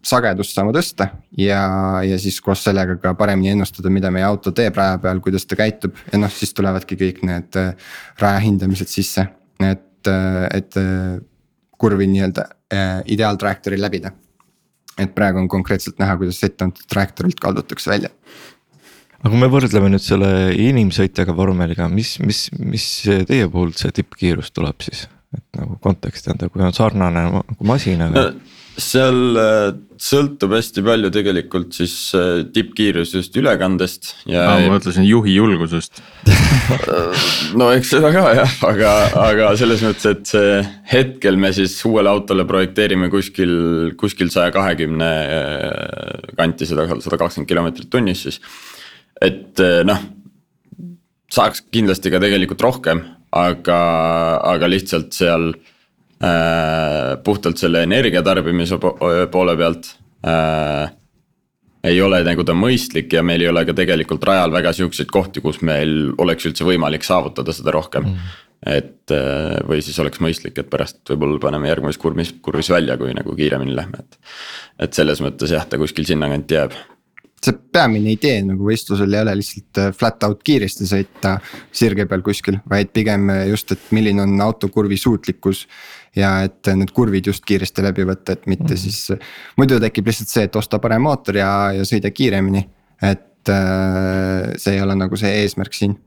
sagedust saama tõsta ja, ja siis koos sellega ka paremini ennustada, mida meie auto teeb raja peal, kuidas ta käitub ja noh, siis tulevadki kõik need äh, raja hindamised sisse, et, et äh, kurvi nii-öelda äh, ideaaltrajektooril läbida et praegu on konkreetselt näha, kuidas ette antud trajektoorilt kaldutakse välja. aga kui me võrdleme nüüd selle inimsõitjaga vormeliga, mis, mis, mis teie puhul see tippkiirus tuleb siis? Et nagu konteksti anda, kui on sarnane nagu masinaga no,. seal äh, sõltub hästi palju tegelikult siis äh, tippkiirusest ülekandest ja. ma mõtlesin juhi julgusest no eks seda ka jah, aga, aga selles mõttes, et see hetkel me siis uuele autole projekteerime kuskil, kuskil saja kahekümne äh, kanti seda, sada kakskümmend kilomeetrit tunnis siis et noh, saaks kindlasti ka tegelikult rohkem, aga, aga lihtsalt seal äh, puhtalt selle energia tarbimise poole pealt äh, ei ole nagu ta mõistlik ja meil ei ole ka tegelikult rajal väga siukseid kohti, kus meil oleks üldse võimalik saavutada seda rohkem mm.. et või siis oleks mõistlik, et pärast võib-olla paneme järgmises kurvis, kurvis välja, kui nagu kiiremini lähme, et. et selles mõttes jah, ta kuskil sinnakanti jääb see peamine idee nagu võistlusel ei ole lihtsalt äh, flat out kiiresti sõita sirge peal kuskil, vaid pigem äh, just, et milline on auto kurvi suutlikkus. ja et need kurvid just kiiresti läbi võtta, et mitte mm. siis, äh, muidu tekib lihtsalt see, et osta parem mootor ja, ja sõida kiiremini. et äh, see ei ole nagu see eesmärk siin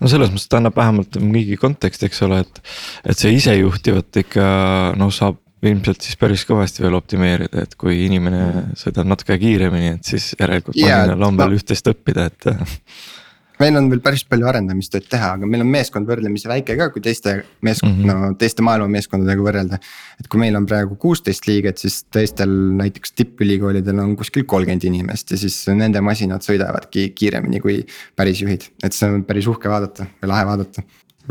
no selles mõttes ta annab vähemalt mingi konteksti, eks ole, et, et see isejuhtivat ikka noh, saab ilmselt siis päris kõvasti veel optimeerida, et kui inimene sõidab natuke kiiremini, et siis järelikult masinal on veel üht-teist õppida, et. meil on veel päris palju arendamistööd teha, aga meil on meeskond võrdlemisi väike ka, kui teiste meeskond mm, -hmm. no teiste maailma meeskondadega võrrelda. et kui meil on praegu kuusteist liiget, siis teistel näiteks tippülikoolidel on kuskil kolmkümmend inimest ja siis nende masinad sõidavadki kiiremini kui päris juhid, et see on päris uhke vaadata või lahe vaadata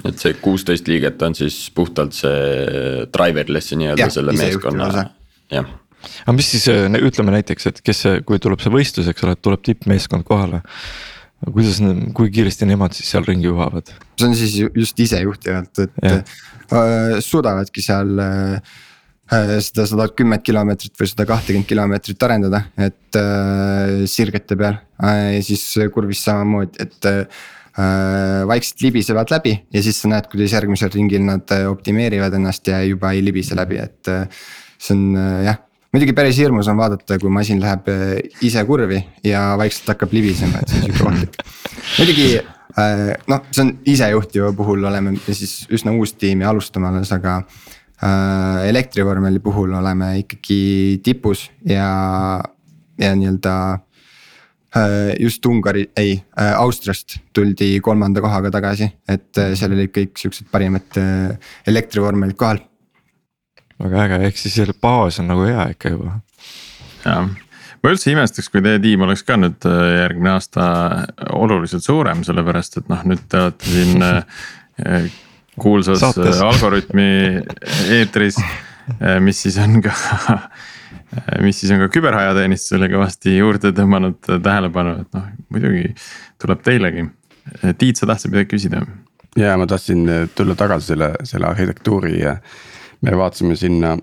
et see kuusteist liiget on siis puhtalt see driverless'i nii-öelda selle meeskonna, jah. aga mis siis ütleme näiteks, et kes see, kui tuleb see võistlus, eks ole, tuleb tippmeeskond kohale. kuidas, kui kiiresti nemad siis seal ringi juhavad? see on siis just isejuhtivalt, et ja. äh, suudavadki seal äh, seda sada kümmet kilomeetrit või sada kahtekümmet kilomeetrit arendada, et äh, sirgete peal äh, ja siis kurvis samamoodi, et äh, Äh, vaikselt libisevad läbi ja siis sa näed, kuidas järgmisel ringil nad äh, optimeerivad ennast ja juba ei libise läbi, et äh, see on jah muidugi päris hirmus on vaadata, kui masin läheb ise kurvi ja vaikselt hakkab libisema, et see on sihuke ohtlik. muidugi noh, see on isejuhtiva puhul oleme me siis üsna uus tiim ja alustame alles, aga äh,. elektrivormeli puhul oleme ikkagi tipus ja, ja nii-öelda Äh, just Ungari, ei äh, Austriast tuldi kolmanda kohaga tagasi, et äh, seal olid kõik siuksed parimad elektrivormelid kohal. väga äge, ehk siis selle baas on nagu hea ikka juba. jah, ma üldse imestaks, kui teie tiim oleks ka nüüd järgmine aasta oluliselt suurem, sellepärast et noh, nüüd te olete siin kuulsas Saates. Algorütmi eetris, mis siis on ka Äh, mis siis on ka küberajateenistusele kõvasti juurde tõmmanud tähelepanu, et noh, muidugi tuleb teilegi. Äh, Tiit, sa tahtsid midagi küsida? ja ma tahtsin äh, tulla tagasi selle, selle arhitektuuri ja me vaatasime sinna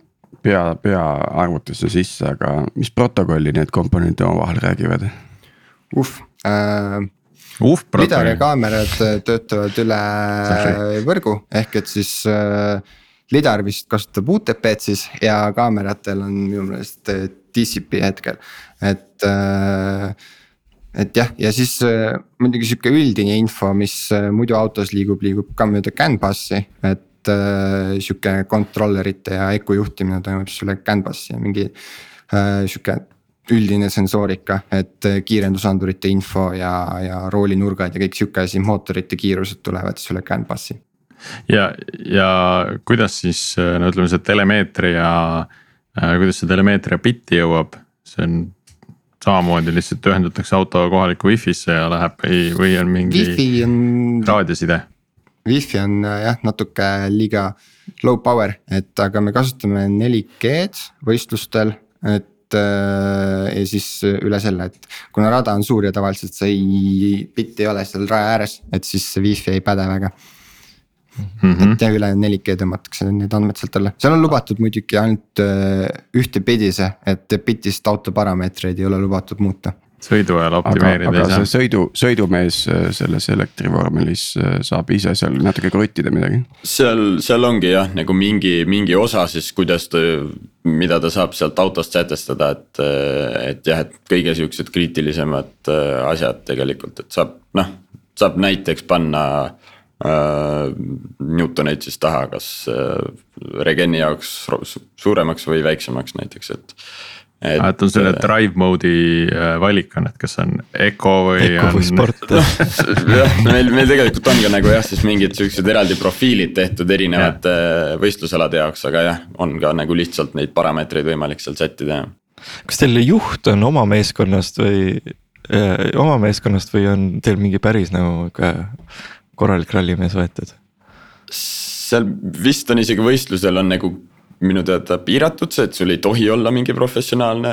pea, peaarvutisse sisse, aga mis protokolli need komponendid omavahel räägivad? uh äh,. Uh, lidar ja kaamerad töötavad üle võrgu ehk et siis äh, lidar vist kasutab UTP-d siis ja kaameratel on minu meelest äh, TCP hetkel, et äh, et jah, ja siis äh, muidugi sihuke üldine info, mis muidu autos liigub, liigub ka mööda CAN bus'i, et äh, sihuke controllerite ja ECU juhtimine toimub siis üle CAN bus'i ja mingi äh, sihuke üldine sensoorika, et kiirendusandurite info ja, ja roolinurgad ja kõik sihuke asi, mootorite kiirused tulevad siis üle CAN bus'i ja, ja kuidas siis no ütleme, see telemeetria, äh, kuidas see telemeetria bitti jõuab, see on samamoodi lihtsalt ühendatakse auto kohalikku wifi'sse ja läheb või, või on mingi on... raadioside? Wi-Fi on äh, jah, natuke liiga low power, et aga me kasutame 4G-d võistlustel, et äh, ja siis üle selle, et kuna rada on suur ja tavaliselt see ei, bitt ei ole seal raja ääres, et siis see wifi ei päde väga mm. -hmm. et ülejäänud 4G tõmmatakse need andmed sealt alla, seal on lubatud muidugi ainult äh, ühtepidise, et bitist auto parameetreid ei ole lubatud muuta sõidu ajal optimeerida ei saa. aga see sõidu, sõidumees äh, selles elektrivormelis äh, saab ise seal natuke kruttida midagi. seal, seal ongi jah, nagu mingi, mingi osa siis, kuidas ta mida ta saab sealt autost sätestada, et, et jah, et kõige siuksed kriitilisemad asjad tegelikult, et saab noh, saab näiteks panna äh,. Newtoneid siis taha, kas äh, regeni jaoks suuremaks või väiksemaks näiteks, et et, et on selle drive mode'i äh, valik on, et kas on Eco või. Eco või sport jah, meil, meil tegelikult on ka nagu jah, siis mingid siuksed eraldi profiilid tehtud erinevate ja. võistlusalade jaoks, aga jah, on ka nagu lihtsalt neid parameetreid võimalik seal sättida. kas teil juht on oma meeskonnast või äh,, oma meeskonnast või on teil mingi päris nagu ka korralik rallimees võetud? seal vist on isegi võistlusel on nagu minu teada piiratud see, et sul ei tohi olla mingi professionaalne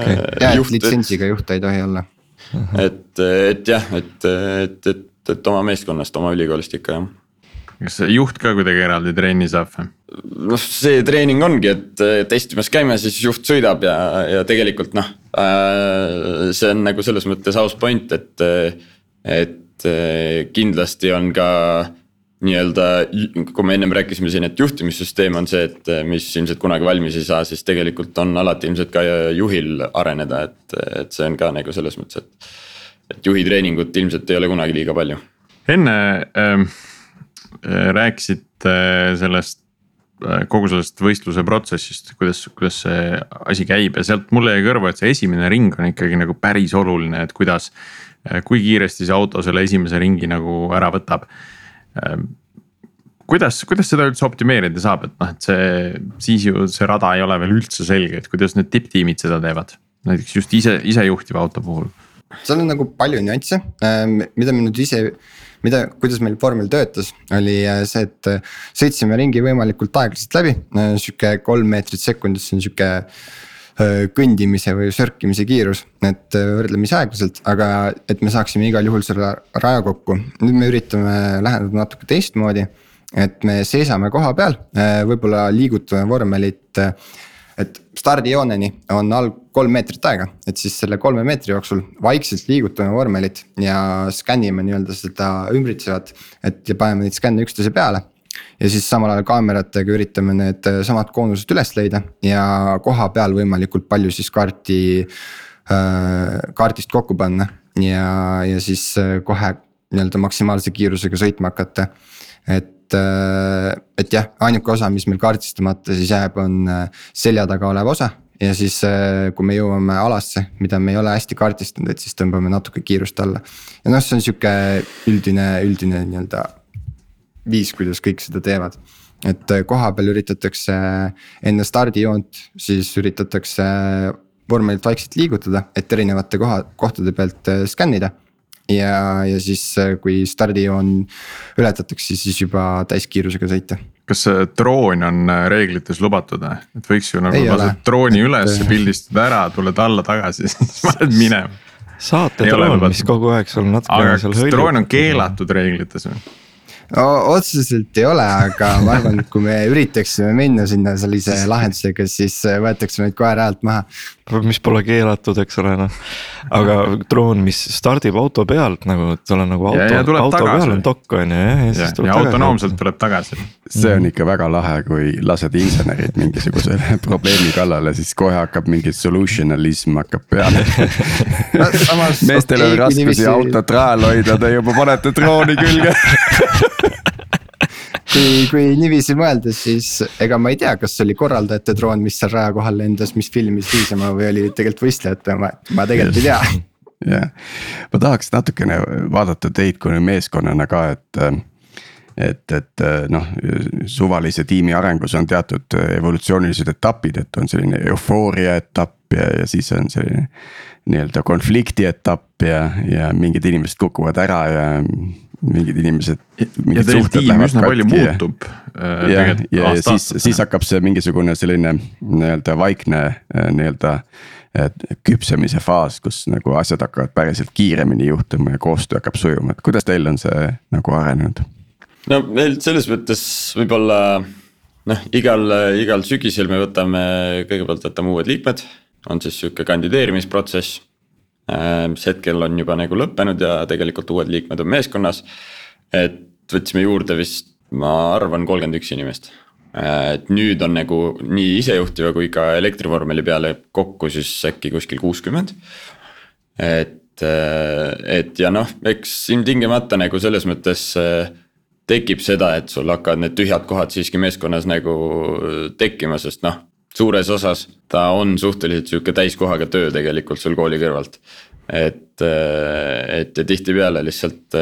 okay. ja, juht. litsentsiga juht ei tohi olla. et, et jah, et, et, et, et oma meeskonnast, oma ülikoolist ikka jah kas juht ka kuidagi eraldi trenni saab või? noh, see treening ongi, et testimas käime, siis juht sõidab ja, ja tegelikult noh äh,. see on nagu selles mõttes aus point, et, et kindlasti on ka nii-öelda, kui me ennem rääkisime siin, et juhtimissüsteem on see, et mis ilmselt kunagi valmis ei saa, siis tegelikult on alati ilmselt ka juhil areneda, et, et see on ka nagu selles mõttes, et. et juhi treeningut ilmselt ei ole kunagi liiga palju. enne ähm, rääkisite sellest äh, kogu sellest võistluse protsessist, kuidas, kuidas see asi käib ja sealt mulle jäi kõrva, et see esimene ring on ikkagi nagu päris oluline, et kuidas. Äh, kui kiiresti see auto selle esimese ringi nagu ära võtab. Ehm, kuidas, kuidas seda üldse optimeerida saab, et noh, et see, siis ju see rada ei ole veel üldse selge, et kuidas need tipptiimid seda teevad, näiteks just ise, isejuhtiva auto puhul. seal on nagu palju nüansse, ehm, mida me nüüd ise, mida, kuidas meil vormel töötas, oli äh, see, et äh, sõitsime ringi võimalikult aeglaselt läbi, äh, sihuke kolm meetrit sekundis, see on sihuke Äh, kõndimise või sörkimise kiirus, et võrdlemisi aeglaselt, aga et me saaksime igal juhul selle raja kokku. nüüd me üritame läheneda natuke teistmoodi, et me seisame koha peal, võib-olla liigutame vormelit. et stardijooneni on all kolm meetrit aega, et siis selle kolme meetri jooksul vaikselt liigutame vormelit ja skännime nii-öelda seda ümbritsevat, et ja paneme neid skänne üksteise peale ja siis samal ajal kaameratega üritame need äh, samad koonused üles leida ja koha peal võimalikult palju siis kaarti äh,, kaardist kokku panna. ja, ja siis äh, kohe nii-öelda maksimaalse kiirusega sõitma hakata. et, et jah, ainuke osa, mis meil kaardistamata siis jääb, on selja taga olev osa ja siis, kui me jõuame alasse, mida me ei ole hästi kaardistanud, et siis tõmbame natuke kiirust alla. ja noh, see on sihuke üldine, üldine nii-öelda viis, kuidas kõik seda teevad. et äh, kohapeal üritatakse enne stardijoont, siis üritatakse vormelit vaikselt liigutada, et erinevate koha, kohtade pealt äh, skännida. ja, ja siis, äh, kui stardijoon ületatakse, siis juba täiskiirusega sõita kas see droon on reeglites lubatud, et võiks ju nagu lased drooni üles, pildistad ära, tuled alla tagasi, siis paned minema. saate droon, mis kogu aeg sul natukene seal hõljub. droon on keelatud reeglites või? Otseselt ei ole, aga ma arvan, et kui me üritaksime minna sinna sellise lahendusega, siis võetakse meid kohe realt maha. mis pole keelatud, eks ole noh, aga droon, mis stardib auto pealt nagu, tal on nagu auto, auto tagasi. peal on dokk on ju ja, ja siis tuleb ja tagasi. autonoomselt tuleb tagasi. see on ikka väga lahe, kui lased insenerid mingisuguse probleemi kallale, siis kohe hakkab mingi solutionalism hakkab peale no,. meestel on raskusi autot rajal hoida, te juba panete drooni külge kui, kui niiviisi mõelda, siis ega ma ei tea, kas oli korraldajate droon, mis seal raja kohal lendas, mis filmis niisama või oli tegelikult võistlejate oma, ma tegelikult ei tea. jah, ma tahaks natukene vaadata teid kui meeskonnana ka, et et, et noh, suvalise tiimi arengus on teatud evolutsioonilised etapid, et on selline eufooria etapp ja, ja siis on selline. nii-öelda konflikti etapp ja, ja mingid inimesed kukuvad ära ja mingid inimesed. ja teil tiim üsna palju muutub. Äh, ja, ja, ja siis, siis hakkab see mingisugune selline nii-öelda vaikne äh, nii-öelda küpsemise faas, kus nagu asjad hakkavad päriselt kiiremini juhtuma ja koostöö hakkab sujuma, et kuidas teil on see nagu arenenud? no meil selles mõttes võib-olla noh, igal, igal sügisel me võtame, kõigepealt võtame uued liikmed, on siis sihuke kandideerimisprotsess Äh, mis hetkel on juba nagu lõppenud ja tegelikult uued liikmed on meeskonnas. et võtsime juurde vist, ma arvan, kolmkümmend üks inimest. et nüüd on nagu nii isejuhtiva kui ka elektrivormeli peale kokku siis äkki kuskil kuuskümmend. et, et ja noh, eks ilmtingimata nagu selles mõttes tekib seda, et sul hakkavad need tühjad kohad siiski meeskonnas nagu tekkima, sest noh. Suures osas ta on suhteliselt sihuke täiskohaga töö tegelikult sul kooli kõrvalt. et, et ja tihtipeale lihtsalt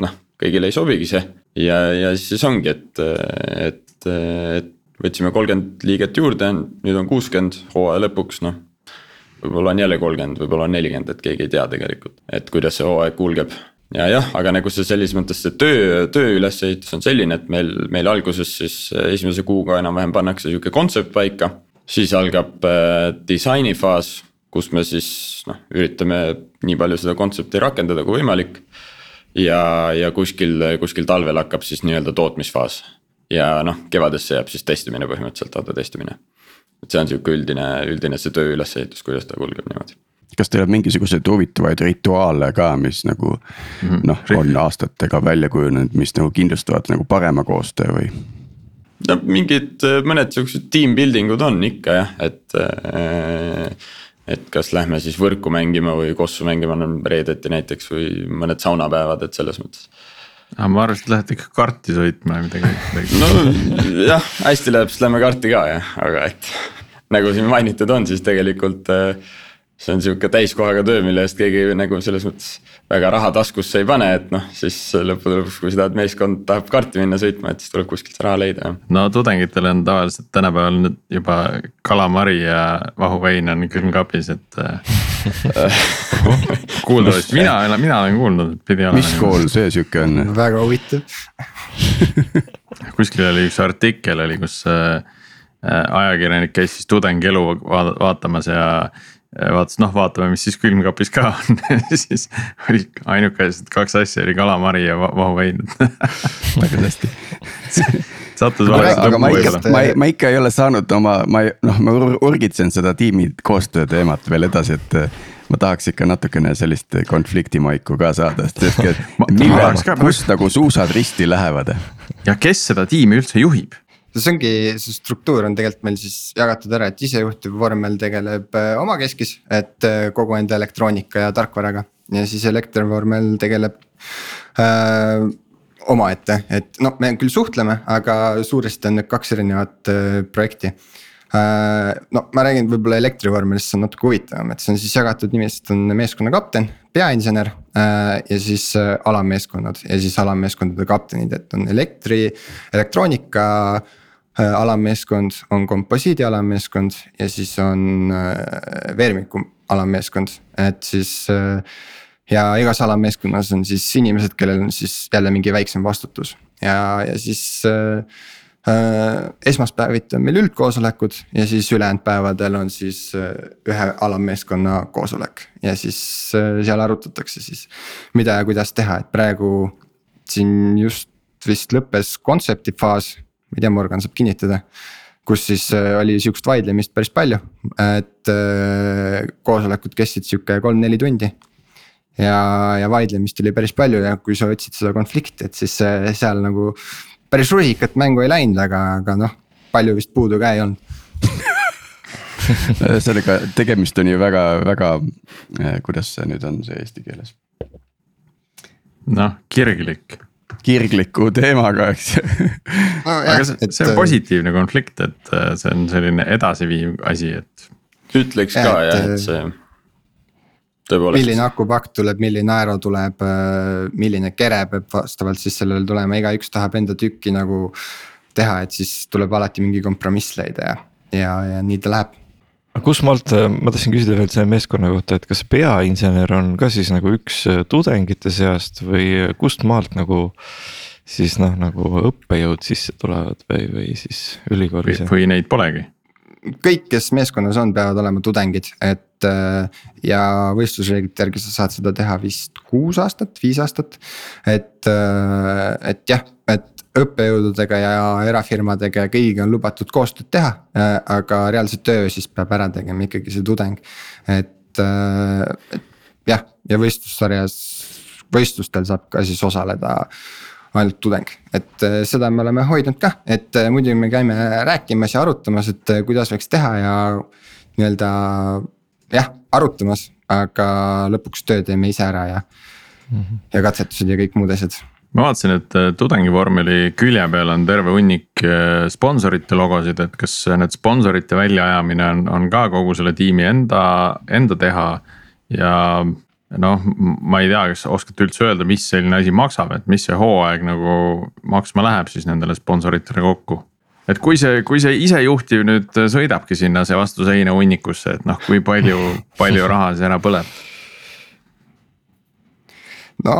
noh, kõigile ei sobigi see ja, ja siis ongi, et, et, et võtsime kolmkümmend liiget juurde, nüüd on kuuskümmend hooaja lõpuks, noh. võib-olla on jälle kolmkümmend, võib-olla on nelikümmend, et keegi ei tea tegelikult, et kuidas see hooaeg kulgeb. Ja jah, aga nagu see selles mõttes see töö, töö ülesehitus on selline, et meil, meil alguses siis esimese kuuga enam-vähem pannakse sihuke kontsept paika. siis algab äh, disainifaas, kus me siis noh, üritame nii palju seda kontsepti rakendada kui võimalik ja, ja kuskil, kuskil talvel hakkab siis nii-öelda tootmisfaas. ja noh, kevadesse jääb siis testimine põhimõtteliselt, autotestimine. et see on sihuke üldine, üldine see töö ülesehitus, kuidas ta kulgeb niimoodi kas teil on mingisuguseid huvitavaid rituaale ka, mis nagu mm -hmm. noh, on aastatega välja kujunenud, mis nagu kindlustavad nagu parema koostöö või? no mingid mõned siuksed team building ud on ikka jah, et äh, et kas lähme siis võrku mängima või kossu mängima reedeti näiteks või mõned saunapäevad, et selles mõttes. aga ma arvasin, et lähete ikka karti sõitma või midagi, midagi.. no jah, hästi läheb, siis lähme karti ka jah, aga et nagu siin mainitud on, siis tegelikult äh, see on sihuke täiskohaga töö, mille eest keegi nagu selles mõttes väga raha taskusse ei pane, et noh, siis lõppude lõpuks, kui seda meeskond tahab karti minna sõitma, et siis tuleb kuskilt see raha leida. no tudengitel on tavaliselt tänapäeval nüüd juba kalamari ja vahuvein on külmkapis, et äh, kuuldavasti, mina, mina olen kuulnud, et pidi olema. mis kool see sihuke on? väga huvitav kuskil oli üks artikkel oli, kus äh, ajakirjanik käis siis tudengi elu vaatamas ja vaatas, noh, vaatame, mis siis külmkapis ka on siis oli ainukesed kaks asja oli kalamari ja vahuvein väga hästi sattus aga ma ikka, ma, ma ikka ei ole saanud oma, ma noh, ma urgitsen seda tiimi koostöö teemat veel edasi, et ma tahaks ikka natukene sellist konfliktimaiku ka saada, sest et millal, kus nagu suusad risti lähevad. ja kes seda tiimi üldse juhib? See ongi, see struktuur on tegelikult meil siis jagatud ära, et isejuhtiv vormel tegeleb äh, omakeskis, et äh, kogu enda elektroonika ja tarkvaraga. ja siis elektrivormel tegeleb äh, omaette, et noh, me küll suhtleme, aga suuresti on need kaks erinevat äh, projekti äh,. no ma räägin võib-olla elektrivormelist, see on natuke huvitavam, et see on siis jagatud nimeliselt on meeskonna kapten, peainsener äh, ja siis äh, alammeeskonnad ja siis alammeeskondade kaptenid, et on elektri, elektroonika Äh, alammeeskond on komposiidi alammeeskond ja siis on äh, veermiku alammeeskond, et siis. Äh, ja igas alammeeskonnas on siis inimesed, kellel on siis jälle mingi väiksem vastutus ja, ja siis äh, esmaspäeviti on meil üldkoosolekud ja siis ülejäänud päevadel on siis ühe alammeeskonna koosolek ja siis seal arutatakse siis. mida ja kuidas teha, et praegu siin just vist lõppes kontsepti faas ma ei tea, Morgan saab kinnitada. kus siis äh, oli sihukest vaidlemist päris palju, et äh, koosolekud kestsid sihuke kolm-neli tundi. ja, ja vaidlemist oli päris palju ja kui sa otsid seda konflikti, et siis seal nagu päris rusikat mängu ei läinud, aga, aga noh, palju vist puudu ka ei olnud sellega tegemist on ju väga, väga, äh, kuidas see nüüd on see eesti keeles? noh, kirglik kirgliku teemaga, eks no,. aga see, see on äh, positiivne konflikt, et äh, see on selline edasiviiv asi, et. ütleks ka jah, et äh, see. tõepoolest. milline akupakk tuleb, milline aero tuleb, milline kere peab vastavalt siis sellele tulema, igaüks tahab enda tükki nagu teha, et siis tuleb alati mingi kompromiss leida ja, ja, ja nii ta läheb kus maalt, äh, ma tahtsin küsida veel selle meeskonna kohta, et kas peainsener on ka siis nagu üks äh, tudengite seast või äh, kust maalt nagu. siis noh, nagu õppejõud sisse tulevad või, või siis ülikoolis. või neid polegi? kõik, kes meeskonnas on, peavad olema tudengid, et ja võistlusreeglite järgi sa saad seda teha vist kuus aastat, viis aastat. et, et jah, et õppejõududega ja erafirmadega ja kõigiga on lubatud koostööd teha, äh, aga reaalse töö siis peab ära tegema ikkagi see tudeng. et, äh, jah, ja võistlussarjas, võistlustel saab ka siis osaleda, ainult tudeng, et äh, seda me oleme hoidnud ka, et muidu me käime rääkimas ja arutamas, et kuidas võiks teha ja nii-öelda jah, arutamas, aga lõpuks töö teeme ise ära ja mm, -hmm. ja katsetused ja kõik muud asjad ma vaatasin, et tudengivormeli külje peal on terve hunnik sponsorite logosid, et kas need sponsorite väljaajamine on, on ka kogu selle tiimi enda, enda teha. ja noh, ma ei tea, kas oskate üldse öelda, mis selline asi maksab, et mis see hooaeg nagu maksma läheb siis nendele sponsoritele kokku? et kui see, kui see isejuhtiv nüüd sõidabki sinna see vastu seina hunnikusse, et noh, kui palju, palju raha see ära põleb? no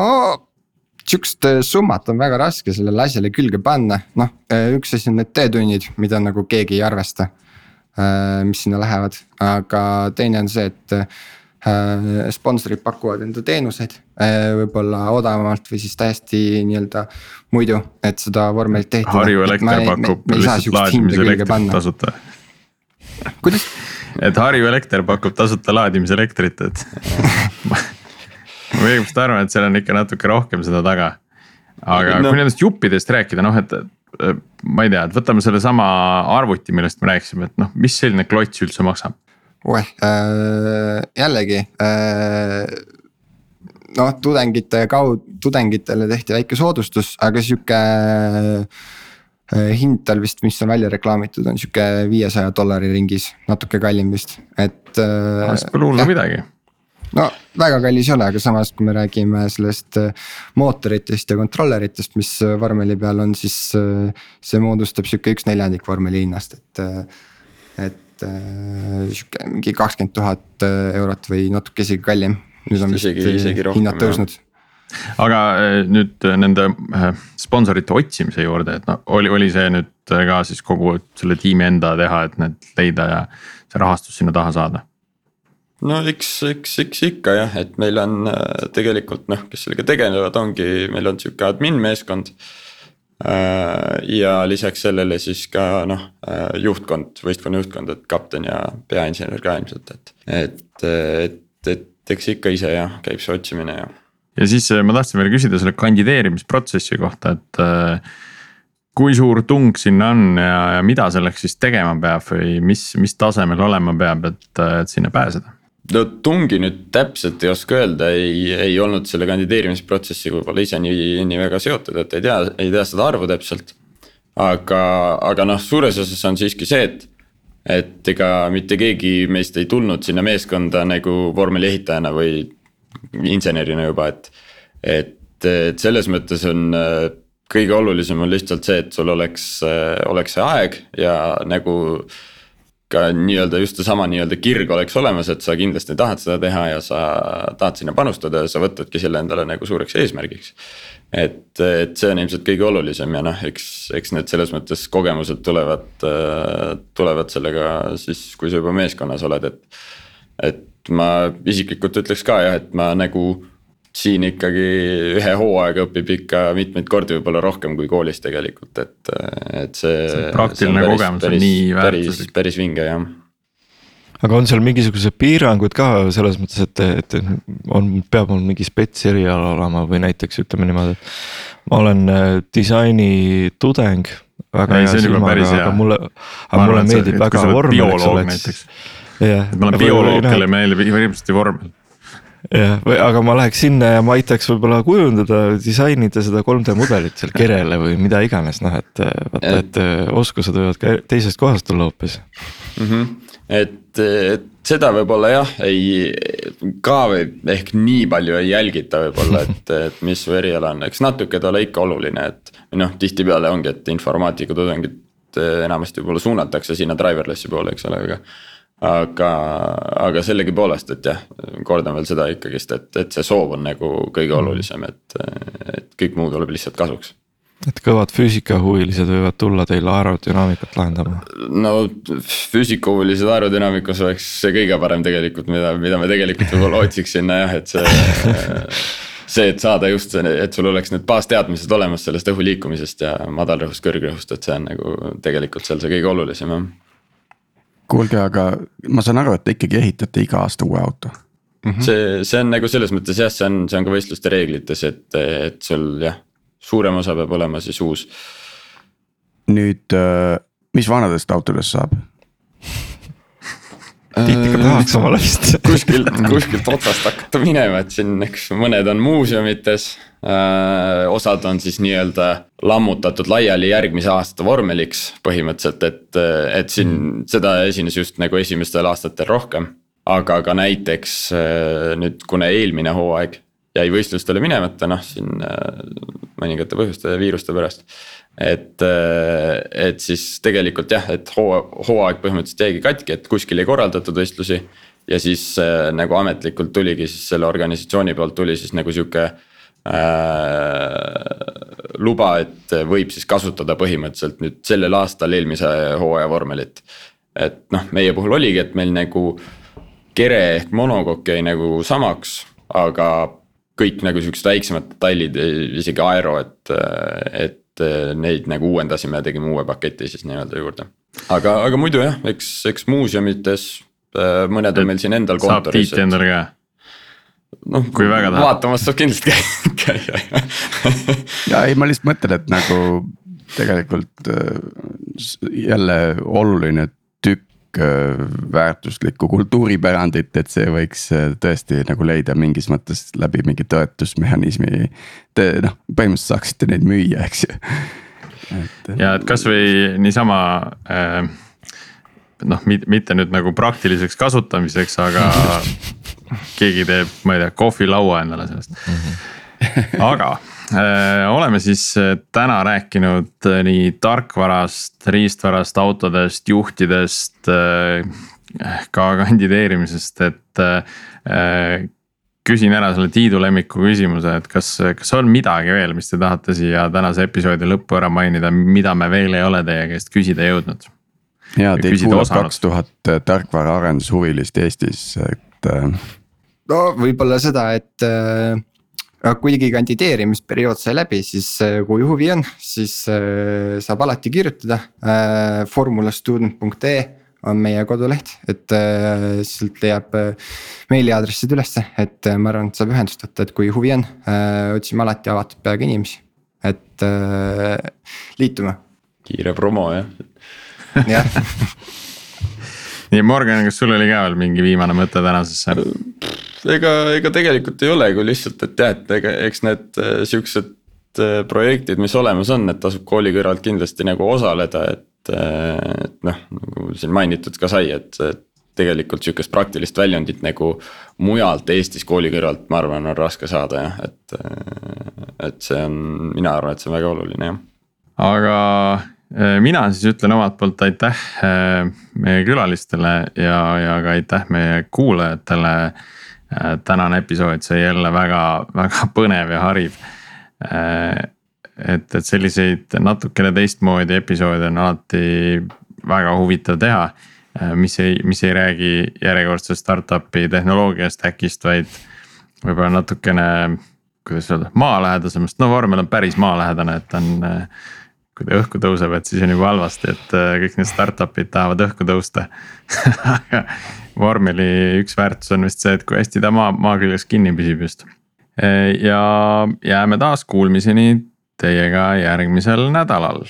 sihukest summat on väga raske sellele asjale külge panna, noh üks asi on need teetunnid, mida nagu keegi ei arvesta. mis sinna lähevad, aga teine on see, et Äh, sponsorid pakuvad enda teenuseid äh, võib-olla odavamalt või siis täiesti nii-öelda muidu, et seda vormelit ehitada. Harju Elekter pakub lihtsalt laadimise elektrit tasuta. kuidas? et Harju Elekter pakub tasuta laadimise elektrit, et ma õigust arvan, et seal on ikka natuke rohkem seda taga. aga no. kui nendest juppidest rääkida, noh, et ma ei tea, et võtame sellesama arvuti, millest me rääkisime, et noh, mis selline klots üldse maksab oeh äh,, jällegi äh, noh, tudengite kaudu, tudengitele tehti väike soodustus, aga sihuke äh, hind tal vist, mis on välja reklaamitud, on sihuke viiesaja dollari ringis, natuke kallim vist, et äh,. see pole hullu midagi no väga kallis ei ole, aga samas, kui me räägime sellest äh, mootoritest ja controller'itest, mis vormeli peal on, siis äh, see moodustab sihuke üks neljandik vormeli hinnast, et. et äh, sihuke mingi kakskümmend tuhat äh, eurot või natuke isegi kallim. nüüd on vist hinnad tõusnud aga äh, nüüd nende sponsorite otsimise juurde, et noh, oli, oli see nüüd ka siis kogu selle tiimi enda teha, et need leida ja see rahastus sinna taha saada? No eks, eks, eks ikka jah, et meil on tegelikult noh, kes sellega tegelevad, ongi, meil on sihuke admin meeskond äh, Äh, ja lisaks sellele siis ka noh, äh, juhtkond, võistkonna juhtkond, et kapten ja peainsener ka ilmselt, et, et, et, et eks ikka ise jah, käib see otsimine ja. ja siis äh, ma tahtsin veel küsida selle kandideerimisprotsessi kohta, et kui suur tung sinna on ja, ja mida selleks siis tegema peab või mis, mis tasemel olema peab, et, et sinna pääseda? No tungi nüüd täpselt ei oska öelda, ei, ei olnud selle kandideerimisprotsessiga võib-olla ise nii, nii väga seotud, et ei tea, ei tea seda arvu täpselt. aga, aga noh, suures osas on siiski see, et, et ega mitte keegi meist ei tulnud sinna meeskonda nagu vormeli ehitajana või insenerina juba, et. et, et selles mõttes on kõige olulisem on lihtsalt see, et sul oleks, oleks see aeg ja nagu ka nii-öelda just seesama nii-öelda kirg oleks olemas, et sa kindlasti tahad seda teha ja sa tahad sinna panustada ja sa võtadki selle endale nagu suureks eesmärgiks. et, et see on ilmselt kõige olulisem ja noh, eks, eks need selles mõttes kogemused tulevad, tulevad sellega siis, kui sa juba meeskonnas oled, et. et ma isiklikult ütleks ka jah, et ma nagu siin ikkagi ühe hooaega õpib ikka mitmeid kordi võib-olla rohkem kui koolis tegelikult, et, et see. see praktiline see kogemus on nii väärtuslik. päris vinge jah aga on seal mingisugused piirangud ka selles mõttes, et, et on, peab mul mingi spets eriala olema või näiteks ütleme niimoodi, et ma olen äh, disaini tudeng. väga ei, hea silmaga, aga mulle, aga mulle meeldib väga vormel, eks ole, et. ma olen bioloog, kellele meeldib hirmsasti vormel jah, aga ma läheks sinna ja ma aitaks võib-olla kujundada, disainida seda 3D mudelit seal kerele või mida iganes, noh et vaata, et oskused võivad ka teisest kohast tulla hoopis mm. -hmm. et, et seda võib-olla jah, ei ka ehk nii palju ei jälgita võib-olla, et, et mis su eriala on, eks natuke ta ole ikka oluline, et. noh, tihtipeale ongi, et informaatika tudengid enamasti võib-olla suunatakse sinna driverless'i poole, eks ole, aga aga, aga sellegipoolest, et jah, kordan veel seda ikkagist, et, et see soov on nagu kõige olulisem, et, et kõik muu tuleb lihtsalt kasuks et kõvad füüsikahuvilised võivad tulla teile aerodünaamikat lahendama? no füüsikahuvilised aerodünaamikas oleks see kõige parem tegelikult, mida, mida me tegelikult võib-olla otsiks sinna jah, et see. see, et saada just see, et sul oleks need baasteadmised olemas sellest õhu liikumisest ja madalrõhust, kõrgrõhust, et see on nagu tegelikult seal see kõige olulisem jah kuulge, aga ma saan aru, et te ikkagi ehitate iga aasta uue auto mm. -hmm. see, see on nagu selles mõttes jah, see on, see on ka võistluste reeglites, et, et sul jah, suurem osa peab olema siis uus. nüüd, mis vanadest autodest saab? Tiit ikka tahaks omale vist. kuskilt, kuskilt otsast hakata minema, et siin, eks mõned on muuseumites äh,. osad on siis nii-öelda lammutatud laiali järgmise aasta vormeliks põhimõtteliselt, et, et siin mm. seda esines just nagu esimestel aastatel rohkem. aga ka näiteks äh, nüüd, kuna eelmine hooaeg jäi võistlustele minemata, noh siin äh, mõningate põhjuste ja viiruste pärast et, äh, et siis tegelikult jah, et hoo, hooaeg põhimõtteliselt jäigi katki, et kuskil ei korraldatud võistlusi. ja siis äh, nagu ametlikult tuligi siis selle organisatsiooni poolt tuli siis nagu sihuke äh, luba, et võib siis kasutada põhimõtteliselt nüüd sellel aastal eelmise hooaja vormelit. et noh, meie puhul oligi, et meil nagu kere ehk monokokk jäi nagu samaks, aga kõik nagu siuksed väiksemad detailid, isegi aero, et, et et neid nagu uuendasime ja tegime uue paketi siis nii-öelda juurde. aga, aga muidu jah, eks, eks muuseumites eh, mõned on meil siin endal kontoris. saab Tiiti endale ka? noh, kui väga tahab. vaatamas saab kindlasti käia ja ei, ma lihtsalt mõtlen, et nagu tegelikult eh, jälle oluline Äh, väärtuslikku kultuuripärandit, et see võiks äh, tõesti nagu leida mingis mõttes läbi mingi toetusmehhanismi. Te noh, põhimõtteliselt saaksite neid müüa, eks ju. ja et kasvõi niisama äh, noh, mitte nüüd nagu praktiliseks kasutamiseks, aga keegi teeb, ma ei tea, kohvilaua endale sellest. -hmm. aga Äh, oleme siis äh, täna rääkinud äh, nii tarkvarast, riistvarast, autodest, juhtidest, ka kandideerimisest, et küsin ära selle Tiidu lemmiku küsimuse, et kas, kas on midagi veel, mis te tahate siia tänase episoodi lõppu ära mainida, mida me veel ei ole teie käest küsida jõudnud? ja teid kuulab kaks tuhat tarkvaraarendushuvilist Eestis, et. no võib-olla seda, et kuigi kandideerimisperiood sai läbi, siis äh, kui huvi on, siis äh, saab alati kirjutada. Äh, formulastudent.ee on meie koduleht, et sealt leiab meiliaadressid ülesse, et ma arvan, et saab ühendust võtta, et kui huvi on, otsime alati avatud peaga inimesi, et liitume. kiire promo jah. jah nii Morgan, kas sul oli ka veel mingi viimane mõte tänasesse? ega, ega tegelikult ei ole, kui lihtsalt, et jah, et ega eks need äh, siuksed äh, projektid, mis olemas on, et tasub kooli kõrvalt kindlasti nagu osaleda, et, äh, et noh, nagu siin mainitud ka sai, et, et tegelikult sihukest praktilist väljundit nagu mujalt Eestis kooli kõrvalt, ma arvan, on raske saada jah, et. et see on, mina arvan, et see on väga oluline jah. aga mina siis ütlen omalt poolt aitäh meie külalistele ja, ja ka aitäh meie kuulajatele Äh, tänane episood sai jälle väga, väga põnev ja hariv. Äh, et, et selliseid natukene teistmoodi episoode on alati väga huvitav teha. Äh, mis ei, mis ei räägi järjekordsest startup'i tehnoloogiast, äkist, vaid võib-olla natukene, kuidas öelda, maalähedasemast, no vormel on päris maalähedane, et on kui ta õhku tõuseb, et siis on juba halvasti, et kõik need startup'id tahavad õhku tõusta aga vormeli üks väärtus on vist see, et kui hästi ta maa, maa küljes kinni püsib just. ja jääme taas kuulmiseni teiega järgmisel nädalal